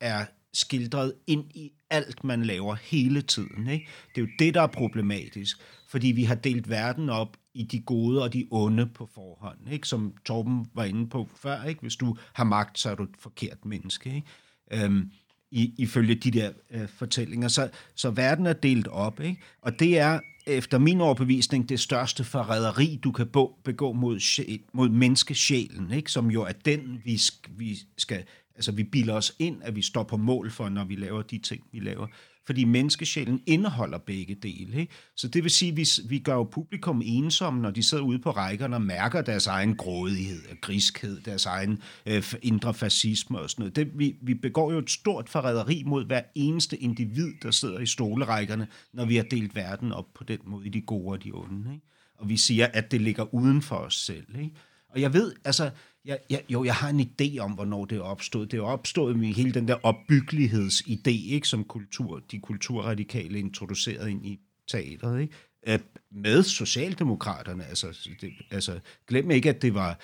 er skildret ind i alt, man laver hele tiden. Ikke? Det er jo det, der er problematisk, fordi vi har delt verden op i de gode og de onde på forhånd, ikke? som Torben var inde på før. Ikke? Hvis du har magt, så er du et forkert menneske. Ikke? Øhm, i, ifølge de der øh, fortællinger. Så, så verden er delt op, ikke? og det er efter min overbevisning det største forræderi, du kan begå mod, sjæl, mod menneskesjælen, ikke? som jo er den, vi, vi skal, altså vi bilder os ind, at vi står på mål for, når vi laver de ting, vi laver fordi menneskesjælen indeholder begge dele. Ikke? Så det vil sige, at vi, vi gør jo publikum ensomme, når de sidder ude på rækkerne og mærker deres egen grådighed, griskhed, deres egen øh, indre fascisme og sådan noget. Det, vi, vi begår jo et stort forræderi mod hver eneste individ, der sidder i stolerækkerne, når vi har delt verden op på den måde i de gode og de onde. Ikke? Og vi siger, at det ligger uden for os selv. Ikke? Og jeg ved, altså, jeg, jeg, jo, jeg har en idé om, hvornår det opstået. Det opstået med hele den der opbyggelighedsidé, ikke, som kultur, de kulturradikale introducerede ind i teateret, ikke? med Socialdemokraterne. Altså, det, altså, glem ikke, at det var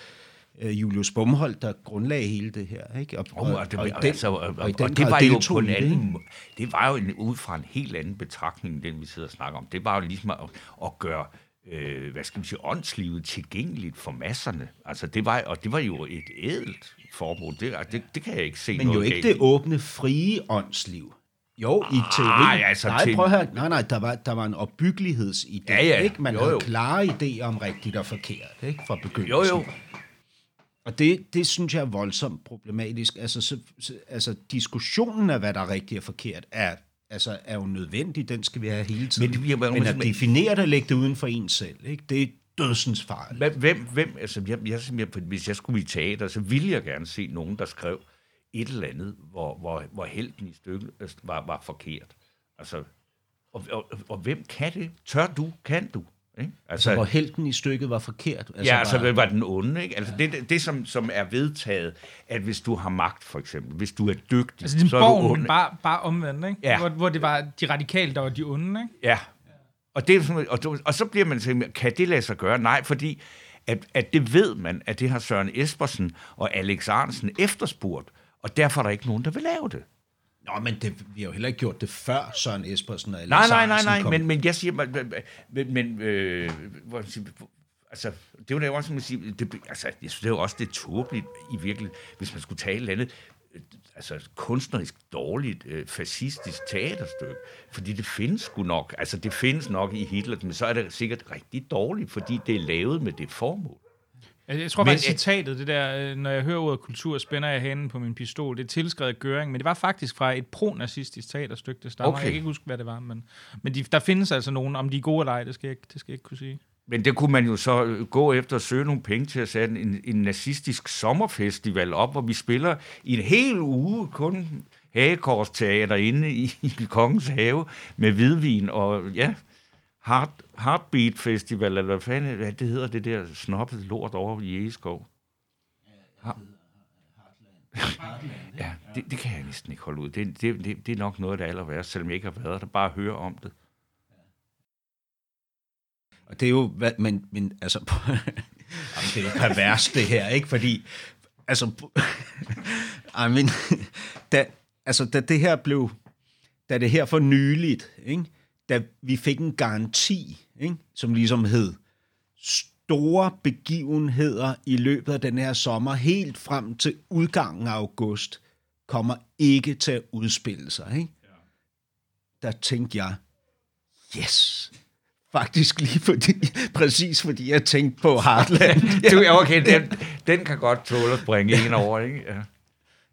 uh, Julius Bumholdt, der grundlagde hele det her. Ikke? Og, og, og, det, og, den, altså, og, og, og det var jo på en anden, det var jo en, ud fra en helt anden betragtning, den vi sidder og snakker om. Det var jo ligesom at, at gøre øh, hvad skal man sige, åndslivet tilgængeligt for masserne. Altså, det var, og det var jo et ædelt forbud. Det, det, det kan jeg ikke se Men noget jo ikke galt. det åbne, frie åndsliv. Jo, i teori. Altså, nej, prøv at. Nej, nej, der var, der var en opbyggelighedsidé. Ja, ja. Ikke? Man jo, jo. havde klare idéer om rigtigt og forkert, ikke? Fra begyndelsen. Jo, jo. Og det, det synes jeg er voldsomt problematisk. Altså, så, så, altså, diskussionen af, hvad der er rigtigt og forkert, er altså, er jo nødvendig. Den skal vi have hele tiden. Men, det bliver, men at definere det og lægge det uden for en selv, ikke? det er dødsens farligt. Hvem, hvem, altså, jeg, jeg, jeg, hvis jeg skulle i teater, så ville jeg gerne se nogen, der skrev et eller andet, hvor, hvor, hvor helten i stykket altså, var, var forkert. Altså, og, og, og hvem kan det? Tør du? Kan du? Ikke? Altså, altså, hvor helten i stykket var forkert. Altså, ja, altså var, var den onde. Ikke? Altså, ja. det, det som, som er vedtaget, at hvis du har magt, for eksempel, hvis du er dygtig, altså, så er du ond. men bare, bare omvendt, ikke? Ja. Hvor, hvor det var de radikale, der var de onde. Ikke? Ja. Og, det, og, og så bliver man tænkt, kan det lade sig gøre? Nej, fordi at, at det ved man, at det har Søren Espersen og Alex Arnsen efterspurgt, og derfor er der ikke nogen, der vil lave det. Nå, men det, vi har jo heller ikke gjort det før Søren Espersen og Alex Nej, nej, nej, nej, men, men jeg siger, men, men, men øh, hvor, altså, det var da også, som man siger, det, altså, jeg synes, det er jo også det tåbeligt i virkeligheden, hvis man skulle tale andet, øh, altså kunstnerisk dårligt øh, fascistisk teaterstykke, fordi det findes sgu nok, altså det findes nok i Hitler, men så er det sikkert rigtig dårligt, fordi det er lavet med det formål. Jeg tror faktisk, citatet, det der, øh, når jeg hører ordet kultur, spænder jeg hænden på min pistol. Det er tilskrevet Gøring, men det var faktisk fra et pro-nazistisk teaterstykke, det stammer. Okay. Jeg kan ikke huske, hvad det var, men, men de, der findes altså nogen, om de er gode eller ej, det skal jeg, det skal jeg ikke kunne sige. Men det kunne man jo så øh, gå efter at søge nogle penge til at sætte en, en nazistisk sommerfestival op, hvor vi spiller i en hel uge kun hagekorsteater inde i, i Kongens Have med hvidvin og ja, Heart, Heartbeat Festival, eller hvad fanden hvad det hedder, det der snobbet lort over i Egeskov. Ja, ja det, det kan jeg næsten ikke holde ud. Det, det, det, det er nok noget af det aller værste, selvom jeg ikke har været der. Bare høre om det. Og det er jo, hvad, men, men altså, <laughs> det er jo pervers det her, ikke? Fordi, altså, <laughs> I mean, <laughs> da, altså, da det her blev, da det her for nyligt, ikke? Da vi fik en garanti, ikke? som ligesom hed store begivenheder i løbet af den her sommer, helt frem til udgangen af august, kommer ikke til at udspille sig. Ikke? Der tænkte jeg, yes, faktisk lige fordi, <laughs> præcis fordi jeg tænkte på Heartland. <laughs> ja. okay, <laughs> den, den kan godt tåle at springe en over, ikke? Ja.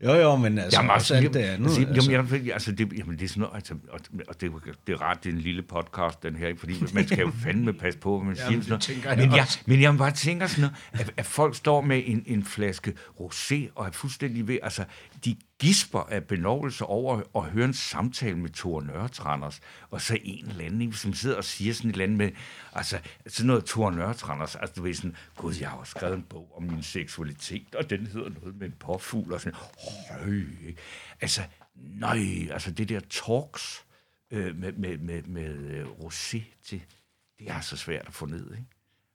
Jo, jo, men altså, jamen, også alt det andet. Altså, altså. Jamen, altså, det, jamen, det er sådan noget, altså, og, og det, det er rart, det er en lille podcast, den her, fordi man skal jo fandme passe på, hvad man <laughs> jamen, siger. Sådan noget. Men, jeg, men jeg bare tænker sådan noget, at, at folk står med en, en flaske rosé, og er fuldstændig ved, altså, de gisper af benovelse over at høre en samtale med Thor Nørretranders, og så en eller anden, som sidder og siger sådan et eller andet med, altså sådan noget Thor Nørretranders, altså du ved sådan, gud, jeg har skrevet en bog om min seksualitet, og den hedder noget med en påfugl, og sådan, høj, altså, nej, altså det der talks øh, med, med, med, med uh, rosé til, det er så svært at få ned, ikke?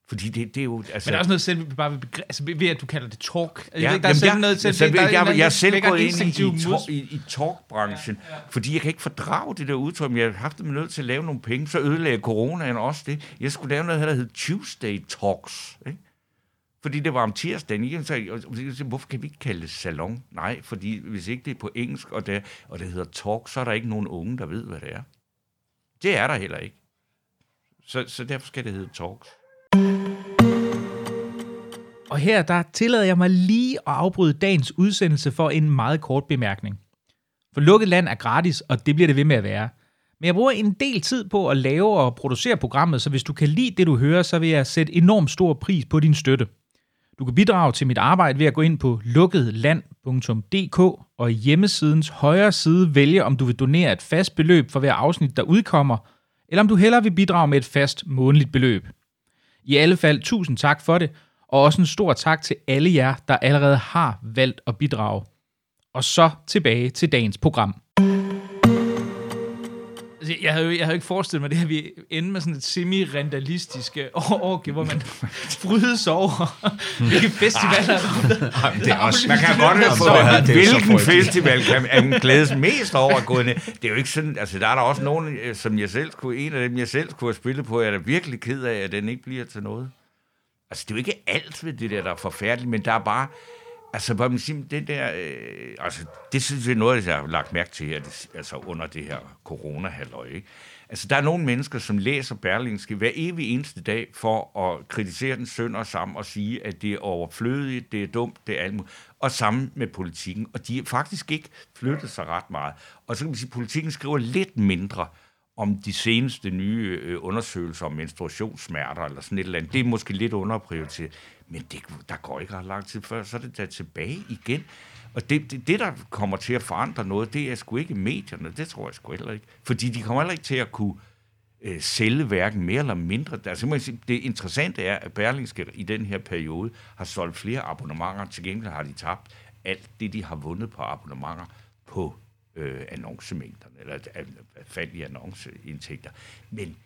Fordi det, det er jo... Altså, Men der er også noget selv, bare ved, begre- altså ved at du kalder det talk. Altså, Ja, der er selv noget selv, så der, jeg, jeg, jeg er selv gået ind i, i, i, i talkbranchen, ja, ja. fordi jeg kan ikke fordrage det der udtryk, men jeg har haft det nødt til at lave nogle penge, så ødelagde coronaen også det. Jeg skulle lave noget, der hed Tuesday Talks, ikke? Fordi det var om tirsdagen, jeg- jeg tænkte, hvorfor kan vi ikke kalde det salon? Nej, fordi hvis ikke det er på engelsk, og det, og det hedder talk, så er der ikke nogen unge, der ved, hvad det er. Det er der heller ikke. Så, så derfor skal det hedde talks. Og her der tillader jeg mig lige at afbryde dagens udsendelse for en meget kort bemærkning. For lukket land er gratis, og det bliver det ved med at være. Men jeg bruger en del tid på at lave og producere programmet, så hvis du kan lide det, du hører, så vil jeg sætte enormt stor pris på din støtte. Du kan bidrage til mit arbejde ved at gå ind på lukketland.dk og i hjemmesidens højre side vælge, om du vil donere et fast beløb for hver afsnit, der udkommer, eller om du hellere vil bidrage med et fast månedligt beløb. I alle fald tusind tak for det, og også en stor tak til alle jer, der allerede har valgt at bidrage. Og så tilbage til dagens program. Altså, Jeg havde, jo, jeg havde ikke forestillet mig det her, vi ender med sådan et semi-randalistisk <laughs> orgie, hvor man frydes over, <laughs> hvilke festivaler der det er også- Man kan godt have fået, er det så hvilken festival kan man glædes mest over at gå ned. Det er jo ikke sådan, altså der er der også nogen, øh, som jeg selv skulle, en af dem, jeg selv skulle have spillet på, jeg er da virkelig ked af, at den ikke bliver til noget. Altså det er jo ikke alt ved det der, der er forfærdeligt, men der er bare, altså hvad man siger, det der, øh, altså det synes jeg er noget, jeg har lagt mærke til, her, det, altså under det her corona ikke? Altså, der er nogle mennesker, som læser Berlingske hver evig eneste dag for at kritisere den sønder sammen og sige, at det er overflødigt, det er dumt, det er alt muligt. Og sammen med politikken. Og de er faktisk ikke flyttet sig ret meget. Og så kan man sige, at politikken skriver lidt mindre om de seneste nye øh, undersøgelser om menstruationssmerter eller sådan et eller andet. Det er måske lidt underprioriteret. Men det, der går ikke ret lang tid før, så er det der tilbage igen. Og det, det, det, der kommer til at forandre noget, det er sgu ikke medierne. Det tror jeg sgu heller ikke. Fordi de kommer heller ikke til at kunne øh, sælge hverken mere eller mindre. Altså, er sige, det interessante er, at Berlingske i den her periode har solgt flere abonnementer. Til gengæld har de tabt alt det, de har vundet på abonnementer på øh, annoncemængderne, eller øh, fald i annonceindtægter. Men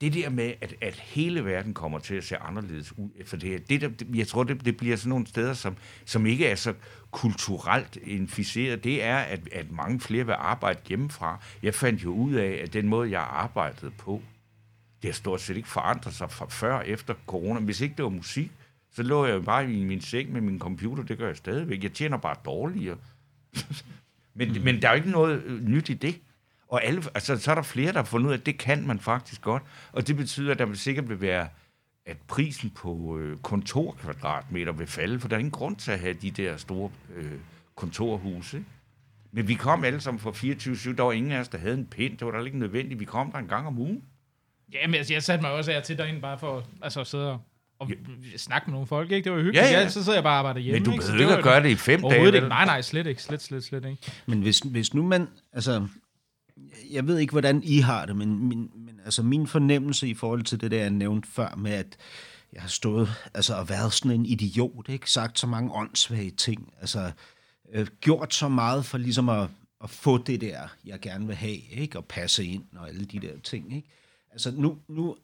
det der med, at, at hele verden kommer til at se anderledes ud efter det her, det der, det- jeg tror, det, det bliver sådan nogle steder, som, som ikke er så kulturelt inficeret, det er, at, at mange flere vil arbejde hjemmefra. Jeg fandt jo ud af, at den måde, jeg arbejdede på, det har stort set ikke forandret sig fra før og efter corona. Hvis ikke det var musik, så lå jeg jo bare i min seng med min computer, det gør jeg stadigvæk. Jeg tjener bare dårligere. <laughs> men, mm. men der er jo ikke noget øh, nyt i det. Og alle, altså, så er der flere, der har fundet ud af, at det kan man faktisk godt. Og det betyder, at der vil sikkert vil være, at prisen på øh, kontorkvadratmeter vil falde, for der er ingen grund til at have de der store øh, kontorhuse. Men vi kom alle sammen fra 24-7. Der var ingen af os, der havde en pind. Det var da ikke nødvendigt. Vi kom der en gang om ugen. Ja, men altså, jeg satte mig også af til derinde bare for altså, at sidde og, og snakke med nogle folk, ikke? Det var jo hyggeligt. Ja, Ja, ja. ja. Så sidder jeg bare og arbejder hjemme, Men du behøver ikke at gøre det i fem dage. Ikke. Nej, nej, slet ikke. Slet, slet, slet ikke. Men hvis, hvis nu man, altså, jeg ved ikke, hvordan I har det, men min, men altså min fornemmelse i forhold til det der, jeg nævnte før med, at jeg har stået altså, og været sådan en idiot, ikke? sagt så mange åndssvage ting, altså øh, gjort så meget for ligesom at, at få det der, jeg gerne vil have, ikke? og passe ind og alle de der ting. Ikke? Altså nu, nu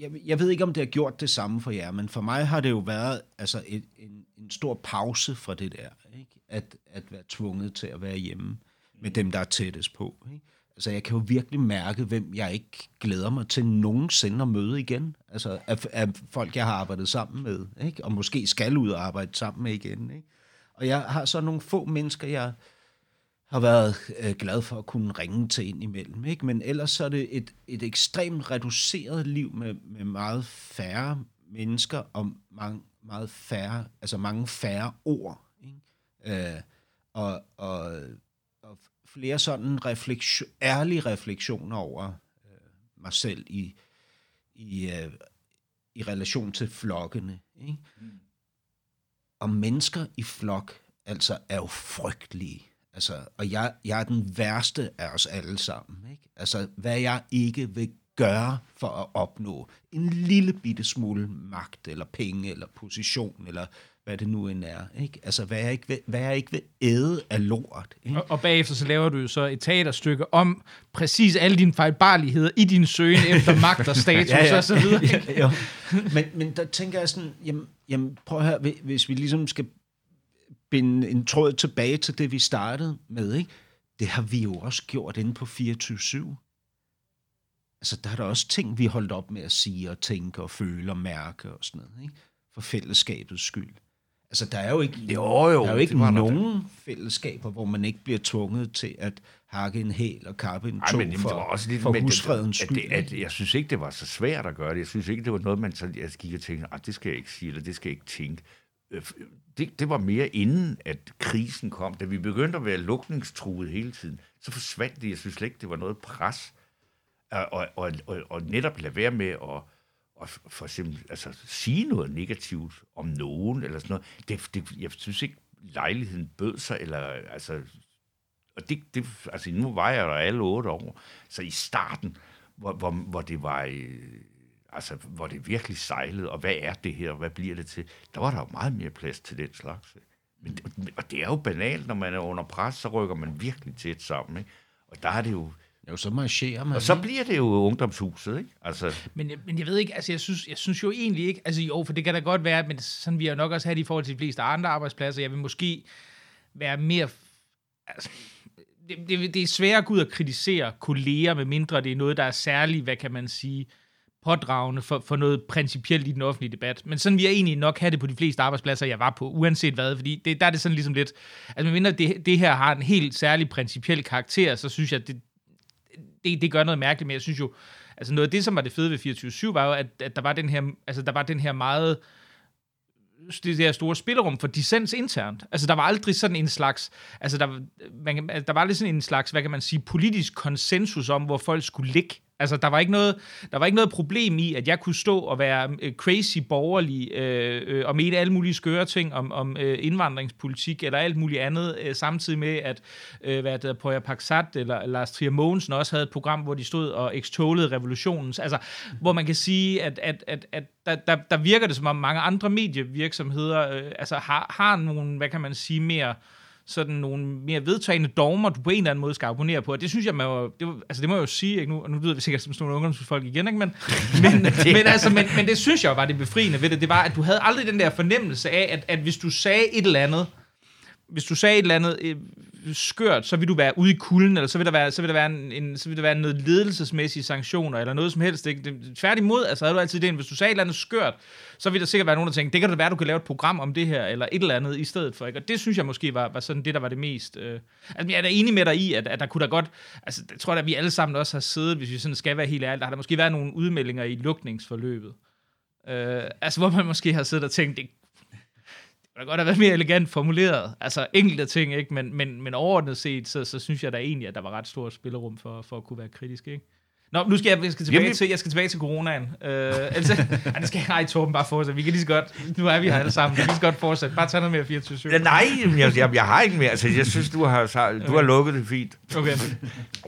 jeg, jeg ved ikke, om det har gjort det samme for jer, men for mig har det jo været altså et, en, en stor pause fra det der, ikke? At, at være tvunget til at være hjemme med dem, der er tættest på. Ikke? Altså, jeg kan jo virkelig mærke, hvem jeg ikke glæder mig til nogensinde at møde igen. Altså, af, af folk, jeg har arbejdet sammen med, ikke? og måske skal ud og arbejde sammen med igen. Ikke? Og jeg har så nogle få mennesker, jeg har været øh, glad for at kunne ringe til ind imellem. Ikke? Men ellers så er det et, et ekstremt reduceret liv med, med meget færre mennesker og mange, meget færre, altså mange færre ord. Ikke? Øh, og, og, og flere sådan refleksion, ærlige refleksioner over øh, mig selv i, i, øh, i relation til flokkene. Ikke? Og mennesker i flok altså er jo frygtelige. Altså, og jeg, jeg er den værste af os alle sammen. Ikke? Altså, hvad jeg ikke vil gøre for at opnå en lille bitte smule magt, eller penge, eller position, eller hvad det nu end er. Ikke? Altså, hvad er ikke ved, hvad er ikke ved æde af lort? Ikke? Og, og bagefter så laver du så et teaterstykke om præcis alle dine fejlbarligheder i din søgen efter <laughs> magt og status ja, ja. og så videre. <laughs> Ja, jo. Men, men der tænker jeg sådan, jamen, jamen prøv at høre, hvis vi ligesom skal binde en tråd tilbage til det, vi startede med, ikke? det har vi jo også gjort inde på 24-7. Altså, der er der også ting, vi holdt op med at sige og tænke og føle og mærke og sådan noget, ikke? for fællesskabets skyld. Altså, der er jo ikke, jo, jo, der er jo ikke nogen det. fællesskaber, hvor man ikke bliver tvunget til at hakke en hæl og kappe en tog for, det var også lidt, for husfredens skyld. At det, at, jeg synes ikke, det var så svært at gøre det. Jeg synes ikke, det var noget, man så, jeg gik og tænkte, ah, det skal jeg ikke sige, eller det skal jeg ikke tænke. Øh, det, det var mere inden, at krisen kom. Da vi begyndte at være lukningstruet hele tiden, så forsvandt det. Jeg synes slet ikke, det var noget pres. Og, og, og, og, og netop lade være med at at for eksempel altså, sige noget negativt om nogen, eller sådan noget. Det, det, jeg synes ikke, lejligheden bød sig, eller altså, og det, det, altså nu var jeg der alle otte år, så i starten, hvor, hvor, hvor det var, øh, altså, hvor det virkelig sejlede, og hvad er det her, og hvad bliver det til, der var der jo meget mere plads til den slags. Øh. Men, og det er jo banalt, når man er under pres, så rykker man virkelig tæt sammen, ikke? Og der er det jo, jo, så marcherer man. Og så bliver det jo ungdomshuset, ikke? Altså. Men, men jeg ved ikke, altså jeg synes, jeg synes jo egentlig ikke, altså jo, for det kan da godt være, men sådan vi har nok også have det i forhold til de fleste andre arbejdspladser. Jeg vil måske være mere, altså, det, det, det er svært at gå ud og kritisere kolleger, med mindre det er noget, der er særligt, hvad kan man sige, pådragende for, for noget principielt i den offentlige debat. Men sådan vil jeg egentlig nok have det på de fleste arbejdspladser, jeg var på, uanset hvad, fordi det, der er det sådan ligesom lidt, altså mindre det, det her har en helt særlig principiel karakter, så synes jeg, det, det, det gør noget mærkeligt, men jeg synes jo, altså noget af det, som var det fede ved 24-7, var jo, at, at der var den her, altså der var den her meget, det der store spillerum for dissens internt. Altså, der var aldrig sådan en slags, altså, der, man, altså der var aldrig sådan en slags, hvad kan man sige, politisk konsensus om, hvor folk skulle ligge Altså, der var, ikke noget, der var ikke noget problem i, at jeg kunne stå og være øh, crazy borgerlig øh, øh, og mene alle mulige skøre ting om, om øh, indvandringspolitik eller alt muligt andet, øh, samtidig med, at øh, hvad det, Poya Paksat eller Lars Trier Mogensen også havde et program, hvor de stod og ekstolede revolutionen. Altså, hvor man kan sige, at, at, at, at der, der, der virker det som om mange andre medievirksomheder øh, altså har, har nogle, hvad kan man sige, mere... Øh, sådan nogle mere vedtagende dogmer, du på en eller anden måde skal abonnere på. Og det synes jeg, man jo, det, altså det må jeg jo sige, ikke? Nu, og nu lyder vi sikkert som sådan nogle ungdomsfolk igen, ikke? Men, <laughs> men, men, altså, men, men det synes jeg var det befriende ved det. Det var, at du havde aldrig den der fornemmelse af, at, at hvis du sagde et eller andet, hvis du sagde et eller andet øh, skørt, så vil du være ude i kulden, eller så vil der være, så vil der være, en, en, så vil der være noget ledelsesmæssige sanktioner, eller noget som helst. Det, det, tværtimod, altså havde du altid det, hvis du sagde et eller andet skørt, så vil der sikkert være nogen, der tænker, det kan da være, du kan lave et program om det her, eller et eller andet i stedet for. Ikke? Og det synes jeg måske var, var sådan det, der var det mest... Øh, altså, jeg er da enig med dig i, at, at der kunne da godt... Altså, jeg tror da, at vi alle sammen også har siddet, hvis vi sådan skal være helt ærlige, der har der måske været nogle udmeldinger i lukningsforløbet. Øh, altså, hvor man måske har siddet og tænkt, det det kunne godt have været mere elegant formuleret. Altså enkelte ting, ikke? Men, men, men overordnet set, så, så synes jeg da egentlig, at der var ret stort spillerum for, for at kunne være kritisk. Ikke? Nå, nu skal jeg, jeg skal tilbage Jamen, til, jeg skal tilbage til coronaen. Øh, altså, <laughs> ej, det skal jeg ikke, Torben, bare fortsætte. Vi kan lige så godt, nu er vi her alle sammen, vi kan lige så godt fortsætte. Bare tage noget mere 24 ja, Nej, jeg, jeg, jeg, har ikke mere. Altså, jeg synes, du har, du okay. har lukket det fint. Okay.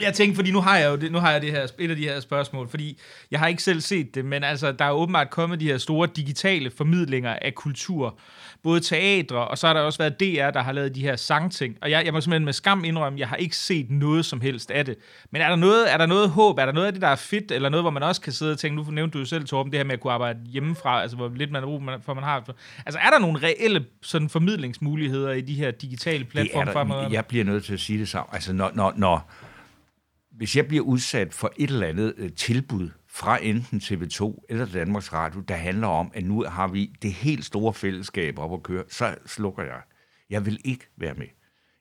Jeg tænkte, fordi nu har jeg jo det, nu har jeg det her, et af de her spørgsmål, fordi jeg har ikke selv set det, men altså, der er åbenbart kommet de her store digitale formidlinger af kultur både teatre, og så har der også været DR, der har lavet de her sangting. Og jeg, jeg må simpelthen med skam indrømme, jeg har ikke set noget som helst af det. Men er der noget, er der noget håb? Er der noget af det, der er fedt? Eller noget, hvor man også kan sidde og tænke, nu nævnte du jo selv, Torben, det her med at kunne arbejde hjemmefra, altså hvor lidt man har brug for, man har. Altså er der nogle reelle sådan, formidlingsmuligheder i de her digitale platforme fremover? Jeg bliver nødt til at sige det samme. Altså når, når, når, hvis jeg bliver udsat for et eller andet uh, tilbud fra enten TV2 eller Danmarks Radio, der handler om, at nu har vi det helt store fællesskab op at køre, så slukker jeg. Jeg vil ikke være med.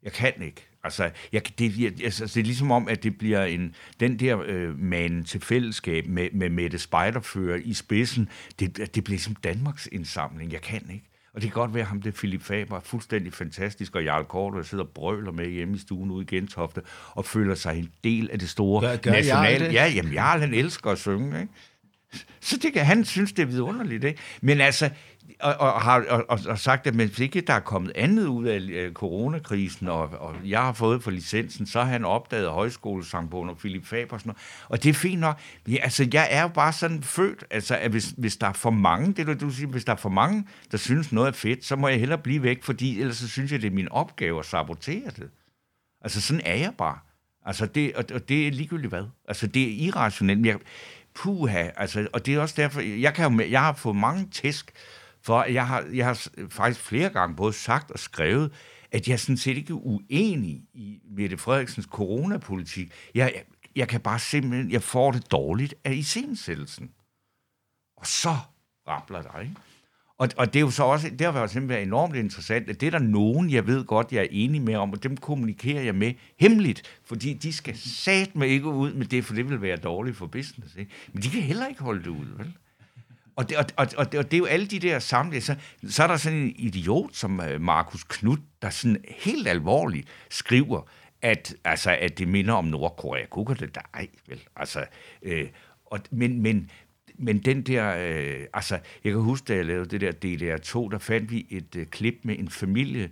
Jeg kan ikke. Altså, jeg, det, jeg, altså, det er ligesom om, at det bliver en, den der øh, man til fællesskab med, med Mette Spejderfører i spidsen, det, det bliver ligesom Danmarks indsamling. Jeg kan ikke. Og det kan godt være, ham det Philip Faber er fuldstændig fantastisk, og Jarl Kort, der sidder og brøler med hjemme i stuen ude i Gentofte, og føler sig en del af det store gør, gør nationale... Ja, jamen Jarl, han elsker at synge, ikke? Så det kan, han synes, det er vidunderligt. Ikke? Men altså, og, og, har, og, og, sagt, at hvis ikke der er kommet andet ud af øh, coronakrisen, og, og jeg har fået for licensen, så har han opdaget højskolesangbogen og Philip Faber og sådan noget. Og det er fint nok. Ja, altså, jeg er jo bare sådan født, altså, at hvis, hvis der er for mange, det du siger, hvis der er for mange, der synes noget er fedt, så må jeg hellere blive væk, fordi ellers så synes jeg, det er min opgave at sabotere det. Altså, sådan er jeg bare. Altså, det, og, og det er ligegyldigt hvad. Altså, det er irrationelt. Men jeg, puha, altså, og det er også derfor, jeg, kan jo, jeg har fået mange tæsk, for jeg har, jeg har faktisk flere gange både sagt og skrevet, at jeg er sådan set ikke er uenig i Mette Frederiksens coronapolitik. Jeg, jeg, jeg kan bare simpelthen, jeg får det dårligt af iscenesættelsen. Og så rappler der, ikke? Og, og det er jo så også, det har været simpelthen været enormt interessant, at det er der nogen, jeg ved godt, jeg er enig med om, og dem kommunikerer jeg med hemmeligt, fordi de skal sat mig ikke ud med det, for det vil være dårligt for business. Ikke? Men de kan heller ikke holde det ud, vel? Og det, og, og, og, det, og det er jo alle de der samlinger. Så, så er der sådan en idiot som øh, Markus Knud, der sådan helt alvorligt skriver, at, altså, at det minder om Nordkorea. Kunne det der? ej, vel? Altså, øh, og, men, men, men den der, øh, altså, jeg kan huske, da jeg lavede det der DDR2, der fandt vi et øh, klip med en familie,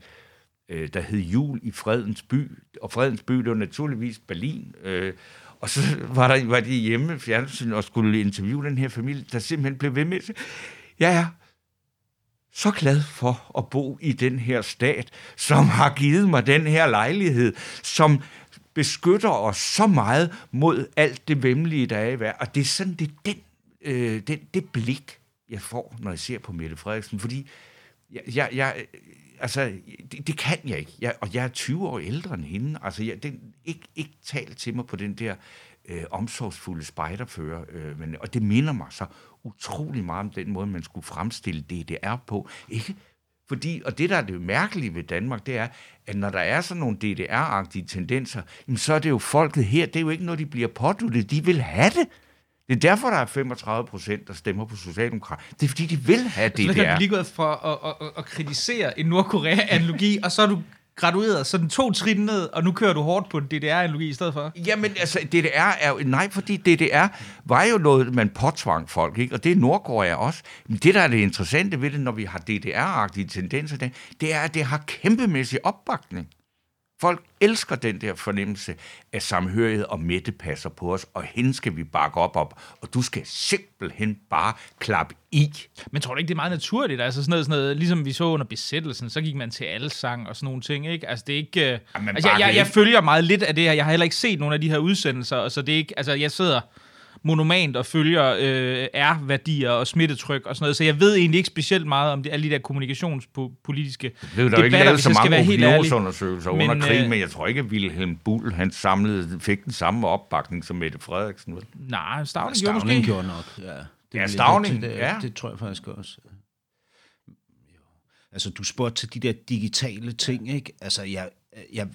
øh, der hed Jul i Fredens by. Og Fredens by, det var naturligvis Berlin. Øh, og så var, der, var de hjemme fjernsyn og skulle interviewe den her familie, der simpelthen blev ved med at ja, ja, så glad for at bo i den her stat, som har givet mig den her lejlighed, som beskytter os så meget mod alt det vemmelige, der er i verden. Og det er sådan, det er den, øh, den, det blik, jeg får, når jeg ser på Mette Frederiksen. Fordi jeg, jeg, jeg, altså, det, det kan jeg ikke. Jeg, og jeg er 20 år ældre end hende. Altså, jeg, det, ikke, ikke tal til mig på den der øh, omsorgsfulde spejderfører. Øh, men, og det minder mig så utrolig meget om den måde, man skulle fremstille DDR på. Ikke? Fordi, og det, der er det mærkelige ved Danmark, det er, at når der er sådan nogle DDR-agtige tendenser, jamen, så er det jo folket her, det er jo ikke noget, de bliver påduttet, de vil have det. Det er derfor, der er 35 procent, der stemmer på Socialdemokrat. Det er fordi, de vil have det Så der. er lige gået fra at, at, at, at kritisere en Nordkorea-analogi, <laughs> og så er du gradueret sådan to trin ned, og nu kører du hårdt på DDR-analogi i stedet for? Jamen, altså, DDR er jo... Nej, fordi DDR var jo noget, man påtvang folk, ikke? Og det er Nordkorea også. Men det, der er det interessante ved det, når vi har DDR-agtige tendenser, det er, at det har kæmpemæssig opbakning. Folk elsker den der fornemmelse af samhørighed, og Mette passer på os, og hende skal vi bakke op op, og du skal simpelthen bare klappe i. Men tror du ikke, det er meget naturligt? Altså sådan noget, sådan noget ligesom vi så under besættelsen, så gik man til alle sang og sådan nogle ting, ikke? Altså det er ikke... Jamen, altså, jeg, jeg, jeg følger meget lidt af det her. Jeg har heller ikke set nogle af de her udsendelser, og så det er ikke... Altså jeg sidder monomant og følger øh, R-værdier og smittetryk og sådan noget, så jeg ved egentlig ikke specielt meget om det, alle de der kommunikationspolitiske Det er jo ikke lavet så mange opinionsundersøgelser under krigen, øh, men jeg tror ikke, at Wilhelm Bull, han samlede, fik den samme opbakning som Mette Frederiksen. Vel? Nej, Stavning gjorde Stavning måske. gjorde nok, ja. Det Ja, Stauning, det, det, ja. Det tror jeg faktisk også. Altså, du spurgte til de der digitale ting, ikke? Altså, jeg, jeg,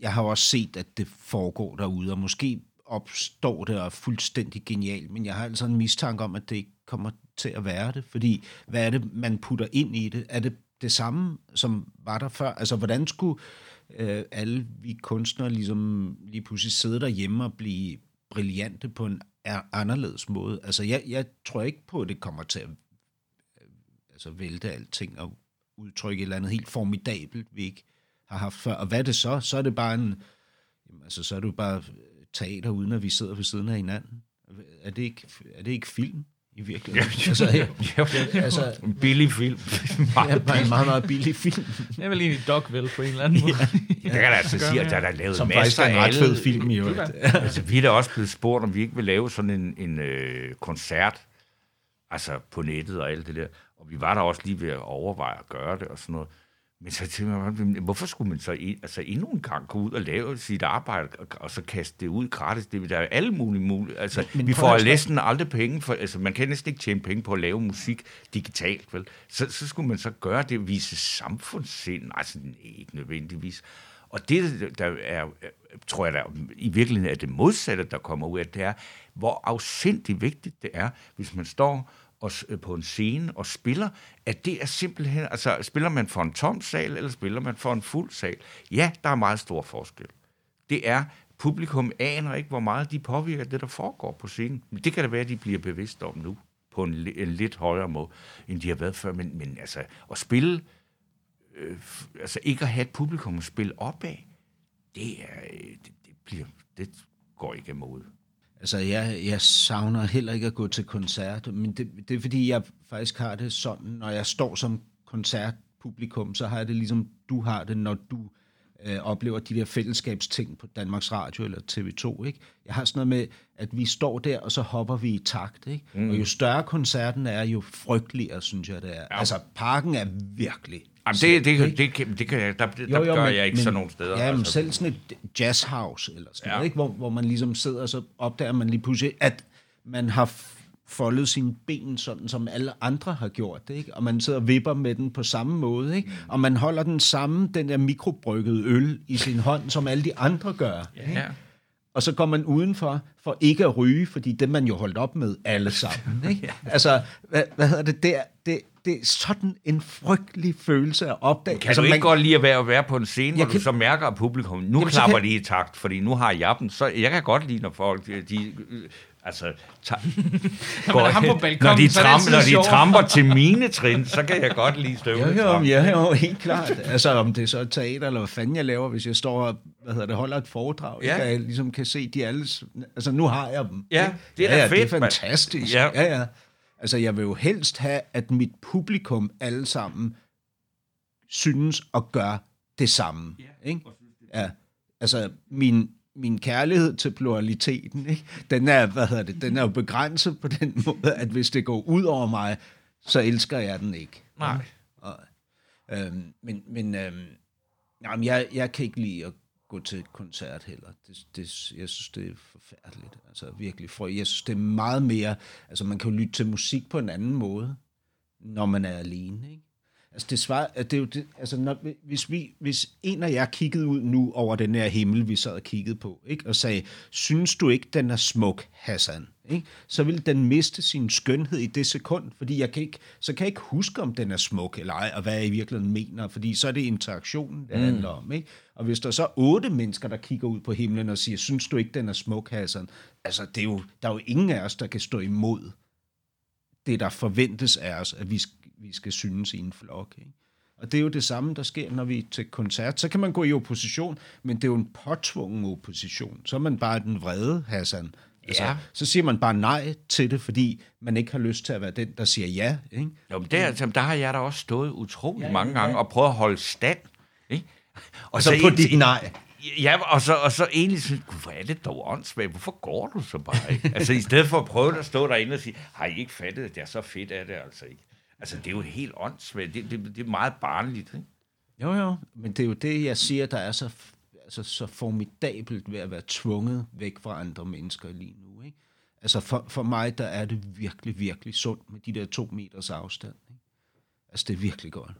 jeg har også set, at det foregår derude, og måske opstår det og er fuldstændig genialt, men jeg har altså en mistanke om, at det ikke kommer til at være det, fordi hvad er det, man putter ind i det? Er det det samme, som var der før? Altså, hvordan skulle øh, alle vi kunstnere ligesom lige pludselig sidde derhjemme og blive brillante på en anderledes måde. Altså, jeg, jeg tror ikke på, at det kommer til at øh, altså, vælte alting og udtrykke et eller andet helt formidabelt, vi ikke har haft før. Og hvad er det så? Så er det bare en... Jamen, altså, så er det jo bare teater, uden at vi sidder ved siden af hinanden. Er det ikke, er det ikke film i virkeligheden? altså, <laughs> ja, altså, En billig film. <laughs> ja, bare en meget, meget billig film, Det er vel egentlig Dogville på en eller anden måde. Jeg kan da altså sige, at der er lavet som masser er en af ret fed alle- film i øvrigt. <laughs> altså, vi er da også blevet spurgt, om vi ikke vil lave sådan en, en øh, koncert, altså på nettet og alt det der. Og vi var der også lige ved at overveje at gøre det og sådan noget. Men så tænkte jeg, men hvorfor skulle man så altså endnu en gang gå ud og lave sit arbejde, og, og så kaste det ud gratis? Det, der er alle mulige mulige. Altså, men, vi får næsten aldrig penge for, altså man kan næsten ikke tjene penge på at lave musik digitalt, vel? Så, så skulle man så gøre det, vise samfundssind, altså ikke nødvendigvis. Og det, der er, tror jeg, der i virkeligheden er det modsatte, der kommer ud af det, er, hvor afsindig vigtigt det er, hvis man står og, øh, på en scene og spiller, at det er simpelthen, altså spiller man for en tom sal, eller spiller man for en fuld sal? Ja, der er meget stor forskel. Det er, publikum aner ikke, hvor meget de påvirker det, der foregår på scenen. Men det kan da være, at de bliver bevidst om nu. på en, en lidt højere måde, end de har været før. Men, men altså, at spille, øh, f- altså ikke at have et publikum at spille op af, det, er, øh, det, det, bliver, det går ikke imod. Altså, jeg, jeg savner heller ikke at gå til koncert, men det, det er fordi, jeg faktisk har det sådan, når jeg står som koncertpublikum, så har jeg det ligesom du har det, når du øh, oplever de der fællesskabsting på Danmarks Radio eller TV2. Ikke? Jeg har sådan noget med, at vi står der, og så hopper vi i takt. Ikke? Mm. Og jo større koncerten er, jo frygteligere, synes jeg, det er. Ja. Altså, parken er virkelig Jamen, det, det, det, det, kan, det kan jeg, der, der jo, jo, gør men, jeg ikke men, sådan nogle steder. Ja, men altså. selv sådan et jazzhouse eller sådan ja. noget, ikke? Hvor, hvor man ligesom sidder, og så opdager man lige pludselig, at man har foldet sine ben sådan, som alle andre har gjort det, ikke? Og man sidder og vipper med den på samme måde, ikke? Og man holder den samme, den der mikrobryggede øl i sin hånd, som alle de andre gør. Ja. ja. Og så går man udenfor for ikke at ryge, fordi det man jo holdt op med alle sammen. <laughs> Ikke? Altså, hvad, hvad hedder det? Det er, det, det er sådan en frygtelig følelse at opdage. Kan altså, du ikke man, godt lide at være, at være på en scene, hvor kan, du så mærker, at publikum, nu jamen, klapper kan, de i takt, fordi nu har jeg dem. Så jeg kan godt lide, når folk, de, altså, ta- <laughs> går, ham på balkon, når de, tram, når de tramper til mine trin, så kan jeg godt lide støvle. Jo, jo, ja, jo, helt klart. Altså, om det er så teater, eller hvad fanden jeg laver, hvis jeg står og hvad hedder det, holder et foredrag, ja. jeg ligesom kan se, de alle, altså nu har jeg dem. Ja, det er ja, ja, fedt. det er fantastisk. Ja. ja, ja. Altså, jeg vil jo helst have, at mit publikum alle sammen synes og gør det samme. Ja. Ikke? Ja. Altså, min, min kærlighed til pluraliteten, ikke? Den, er, hvad hedder det, den er jo begrænset på den måde, at hvis det går ud over mig, så elsker jeg den ikke. Nej. Og, øhm, men men øhm, jamen, jeg, jeg kan ikke lide at gå til koncert heller. Det, det, jeg synes, det er forfærdeligt. Altså virkelig. For jeg synes, det er meget mere... Altså man kan jo lytte til musik på en anden måde, når man er alene, ikke? Altså, det, svar, det er jo det, altså, når, hvis, vi, hvis en af jer kiggede ud nu over den her himmel, vi sad og kiggede på, ikke, og sagde, synes du ikke, den er smuk, Hassan? Ikke? Så vil den miste sin skønhed i det sekund, fordi jeg kan ikke, så kan jeg ikke huske, om den er smuk eller ej, og hvad jeg i virkeligheden mener, fordi så er det interaktionen, det mm. handler om. Ikke? Og hvis der så er otte mennesker, der kigger ud på himlen og siger, synes du ikke, den er smuk, Hassan? Altså, det er jo, der er jo ingen af os, der kan stå imod det, der forventes af os, at vi, vi skal synes i en flok. Ikke? Og det er jo det samme, der sker, når vi er til koncert. Så kan man gå i opposition, men det er jo en påtvungen opposition. Så er man bare den vrede, Hassan. Altså, ja. Så siger man bare nej til det, fordi man ikke har lyst til at være den, der siger ja. Ikke? Jo, men der, altså, der har jeg da også stået utrolig ja, mange ja. gange og prøvet at holde stand. Ikke? Og, og så, så på dit nej. Ja, og så, og så egentlig synes jeg, hvor er det dog åndssvagt, hvorfor går du så bare ikke? altså i stedet for at prøve at stå derinde og sige, har I ikke fattet, at det er så fedt af det altså ikke? Altså det er jo helt åndssvagt, det, det, det er meget barnligt, ikke? Jo, jo, men det er jo det, jeg siger, der er så, altså, så formidabelt ved at være tvunget væk fra andre mennesker lige nu, ikke? Altså for, for mig, der er det virkelig, virkelig sundt med de der to meters afstand, ikke? Altså det er virkelig godt.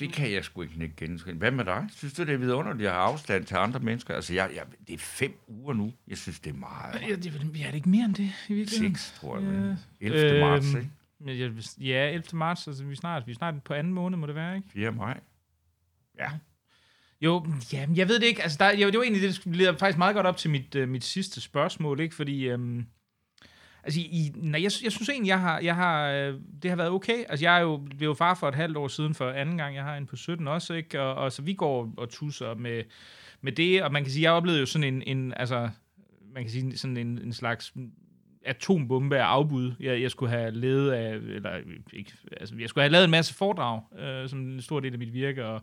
Det kan jeg sgu ikke genkende. Hvad med dig? Synes du, det er vidunderligt at have afstand til andre mennesker? Altså, jeg, jeg, det er fem uger nu. Jeg synes, det er meget. Ja, det, er det ikke mere end det, i virkeligheden? Seks, tror jeg. Ja. 11. Øh, marts, ikke? Ja, 11. marts, altså vi er snart, vi er snart på anden måned, må det være, ikke? 4. maj. Ja. Jo, ja, jeg ved det ikke. Altså, der, jo, det var egentlig det, der leder faktisk meget godt op til mit, uh, mit sidste spørgsmål, ikke? Fordi, um, altså, i, nej, jeg, jeg synes egentlig, jeg har, jeg har, øh, det har været okay. Altså, jeg er jo, blev jo far for et halvt år siden for anden gang. Jeg har en på 17 også, ikke? Og, og så vi går og tusser med, med det, og man kan sige, jeg oplevede jo sådan en, en altså, man kan sige sådan en, en slags atombombe af afbud. Jeg, jeg skulle have ledet af, eller ikke, altså, jeg skulle have lavet en masse foredrag, øh, som en stor del af mit virke, og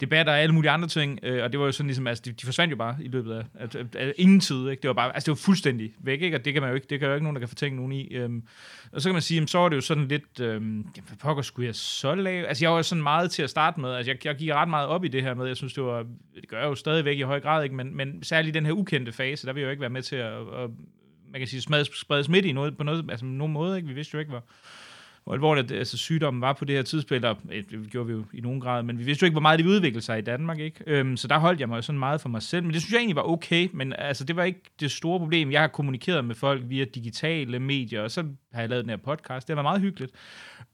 debatter og alle mulige andre ting, øh, og det var jo sådan ligesom, altså, de, de forsvandt jo bare i løbet af, af, af, af ingen tid, ikke? Det var bare, altså det var fuldstændig væk, ikke? Og det kan man jo ikke, det kan jo ikke nogen, der kan fortænke nogen i. Øhm, og så kan man sige, jamen, så var det jo sådan lidt, øhm, jamen, hvad pokker skulle jeg så lave? Altså jeg var sådan meget til at starte med, altså jeg, jeg gik ret meget op i det her med, jeg synes det var, det gør jeg jo stadigvæk i høj grad, ikke? Men, men særligt den her ukendte fase, der vil jeg jo ikke være med til at, at man kan sige, spredes, spredes midt i noget, på noget, altså nogen måde, ikke? Vi vidste jo ikke, hvor, hvor alvorligt altså, sygdommen var på det her tidspunkt, og det gjorde vi jo i nogen grad, men vi vidste jo ikke, hvor meget det udviklede sig i Danmark, ikke? Øhm, så der holdt jeg mig sådan meget for mig selv, men det synes jeg egentlig var okay, men altså, det var ikke det store problem. Jeg har kommunikeret med folk via digitale medier, og så har jeg lavet den her podcast. Det var meget hyggeligt.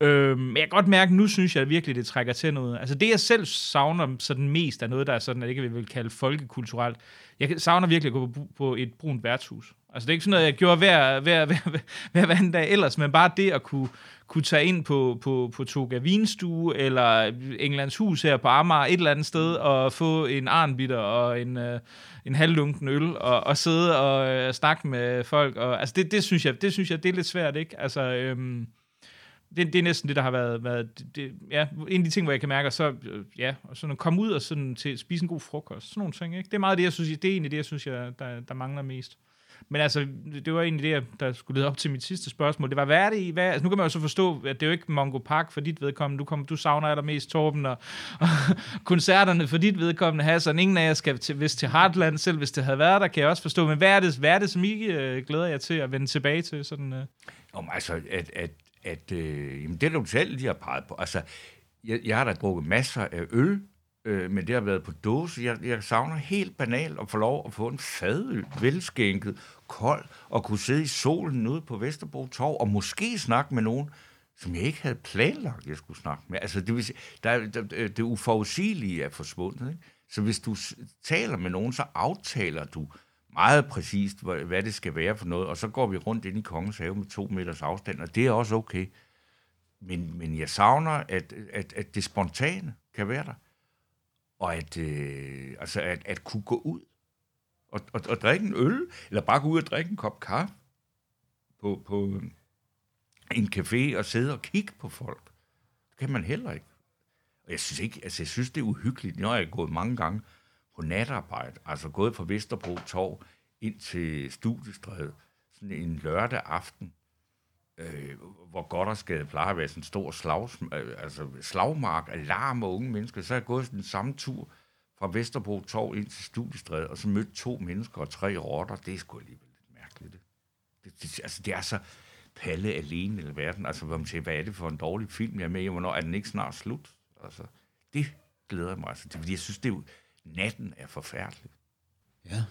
Øhm, men jeg kan godt mærke, at nu synes jeg virkelig, det trækker til noget. Altså det, jeg selv savner sådan mest, er noget, der er sådan, at ikke vi vil kalde folkekulturelt. Jeg savner virkelig at gå på, på et brunt værtshus. Altså det er ikke sådan noget, jeg gjorde hver, hver, hver, hver, hver, hver anden dag ellers, men bare det at kunne, kunne tage ind på, på, på Toga Vinstue, eller Englands Hus her på Amager, et eller andet sted, og få en arnbitter og en, øh, en halvlunken øl, og, og sidde og øh, snakke med folk. Og, altså det, det, synes jeg, det synes jeg, det er lidt svært, ikke? Altså, øhm, det, det er næsten det, der har været, været det, det, ja, en af de ting, hvor jeg kan mærke, så, øh, ja, og sådan at komme ud og sådan til at spise en god frokost, sådan nogle ting, ikke? Det er meget det, jeg synes, det er egentlig det, jeg synes, jeg, der, der mangler mest. Men altså, det var egentlig det, der skulle lede op til mit sidste spørgsmål. Det var, hvad er det i? Hvad, altså, nu kan man jo så forstå, at det er jo ikke Mongo Park for dit vedkommende. Du, kom, du savner allermest Torben og, og <laughs> koncerterne for dit vedkommende. Hassan, ingen af jer skal til, hvis til Heartland, selv hvis det havde været der, kan jeg også forstå. Men hvad er det, hvad er det som I øh, glæder jer til at vende tilbage til? Sådan, øh? Om, altså, at, at, at øh, jamen, det er du selv, de har peget på. Altså, jeg, jeg har da drukket masser af øl, øh, men det har været på dåse. Jeg, jeg savner helt banalt at få lov at få en fadøl, velskænket, kold, og kunne sidde i solen ude på Vesterbro Torv, og måske snakke med nogen, som jeg ikke havde planlagt, jeg skulle snakke med. Altså, det, vil sige, der, der, det uforudsigelige er forsvundet. Ikke? Så hvis du taler med nogen, så aftaler du meget præcist, hvad det skal være for noget, og så går vi rundt ind i Kongens Have med to meters afstand, og det er også okay. Men, men jeg savner, at, at, at det spontane kan være der og at, øh, altså at, at kunne gå ud og, og, og drikke en øl, eller bare gå ud og drikke en kop kaffe på, på en café og sidde og kigge på folk. Det kan man heller ikke. Og jeg synes ikke, altså jeg synes, det er uhyggeligt. Jeg har gået mange gange på natarbejde, altså gået fra Vesterbro Torv ind til Studiestræde, sådan en lørdag aften, øh, hvor Goddersgade plejer at være sådan en stor slags, øh, altså slagmark af larm og unge mennesker, så er jeg gået den samme tur fra Vesterbro Torv ind til Studiestræde, og så mødte to mennesker og tre rotter. Det er sgu alligevel lidt mærkeligt. Det, det, det, altså, det er så palle alene i verden. Altså, hvor man siger, hvad er det for en dårlig film, jeg er med i, hvornår er den ikke snart slut? Altså, det glæder jeg mig altså til, fordi jeg synes, det er jo, natten er forfærdelig. Ja.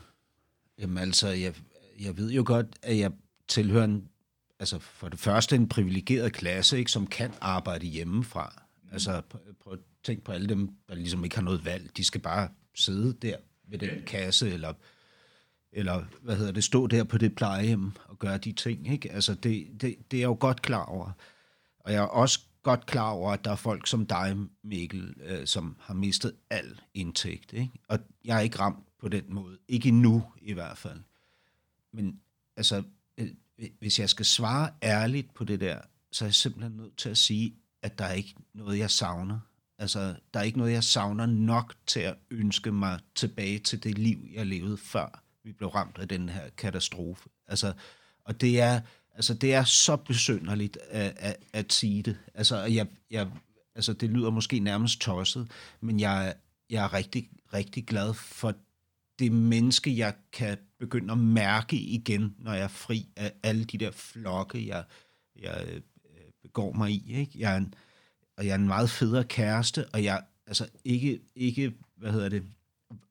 Jamen altså, jeg, jeg ved jo godt, at jeg tilhører en altså for det første en privilegeret klasse, ikke, som kan arbejde hjemmefra. Mm. Altså prøv at tænk på alle dem, der ligesom ikke har noget valg. De skal bare sidde der ved den kasse, eller, eller hvad hedder det, stå der på det plejehjem og gøre de ting. Ikke? Altså det, det, det er jeg jo godt klar over. Og jeg er også godt klar over, at der er folk som dig, Mikkel, øh, som har mistet al indtægt. Ikke? Og jeg er ikke ramt på den måde. Ikke endnu i hvert fald. Men altså, hvis jeg skal svare ærligt på det der, så er jeg simpelthen nødt til at sige, at der er ikke noget, jeg savner. Altså, der er ikke noget, jeg savner nok til at ønske mig tilbage til det liv, jeg levede før vi blev ramt af den her katastrofe. Altså, og det er, altså, det er så besynderligt at, at, at sige det. Altså, jeg, jeg, altså, det lyder måske nærmest tosset, men jeg, jeg er rigtig, rigtig glad for det menneske, jeg kan begynde at mærke igen, når jeg er fri af alle de der flokke, jeg, jeg øh, begår mig i. Ikke? Jeg er en, og jeg er en meget federe kæreste, og jeg altså ikke, ikke hvad hedder det,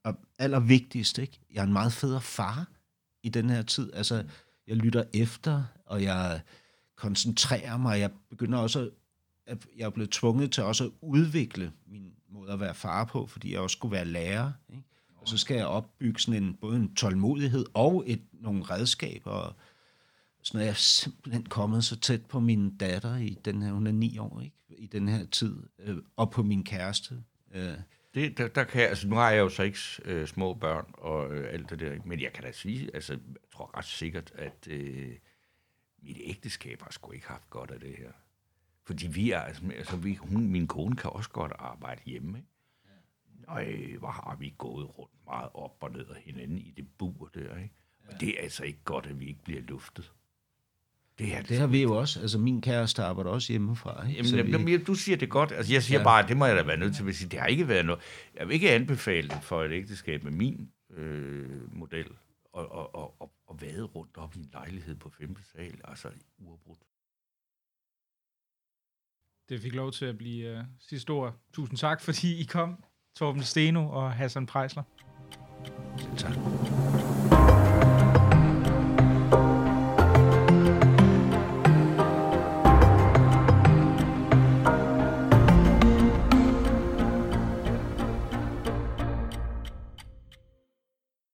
og allervigtigst, ikke? jeg er en meget federe far i den her tid. Altså, jeg lytter efter, og jeg koncentrerer mig, jeg begynder også at, jeg er blevet tvunget til også at udvikle min måde at være far på, fordi jeg også skulle være lærer. Ikke? Og så skal jeg opbygge sådan en, både en tålmodighed og et, nogle redskaber. Og sådan er jeg simpelthen kommet så tæt på min datter i den her, hun er ni år, ikke? i den her tid, øh, og på min kæreste. Øh. Det, der, der kan, altså, nu har jeg jo så ikke øh, små børn og øh, alt det der, men jeg kan da sige, altså, jeg tror ret sikkert, at øh, mit ægteskab har sgu ikke haft godt af det her. Fordi vi er, altså, altså vi, hun, min kone kan også godt arbejde hjemme, ikke? Øj, hvor har vi gået rundt meget op og ned af hinanden i det bur der, ikke? Og det er altså ikke godt, at vi ikke bliver luftet. Det, er det, det har vi jo også. Altså, min kæreste arbejder også hjemmefra. Ikke? Jamen, jamen, vi... du siger det godt. Altså, jeg siger ja. bare, at det må jeg da være nødt til at sige. Det har ikke været noget. Jeg vil ikke anbefale det for et ægteskab med min øh, model og, og, og, og, og vade rundt op i en lejlighed på femte sal, altså uafbrudt. Det fik lov til at blive uh, sidste ord. Tusind tak, fordi I kom. Torben Steno og Hassan Prejsler. Selv tak.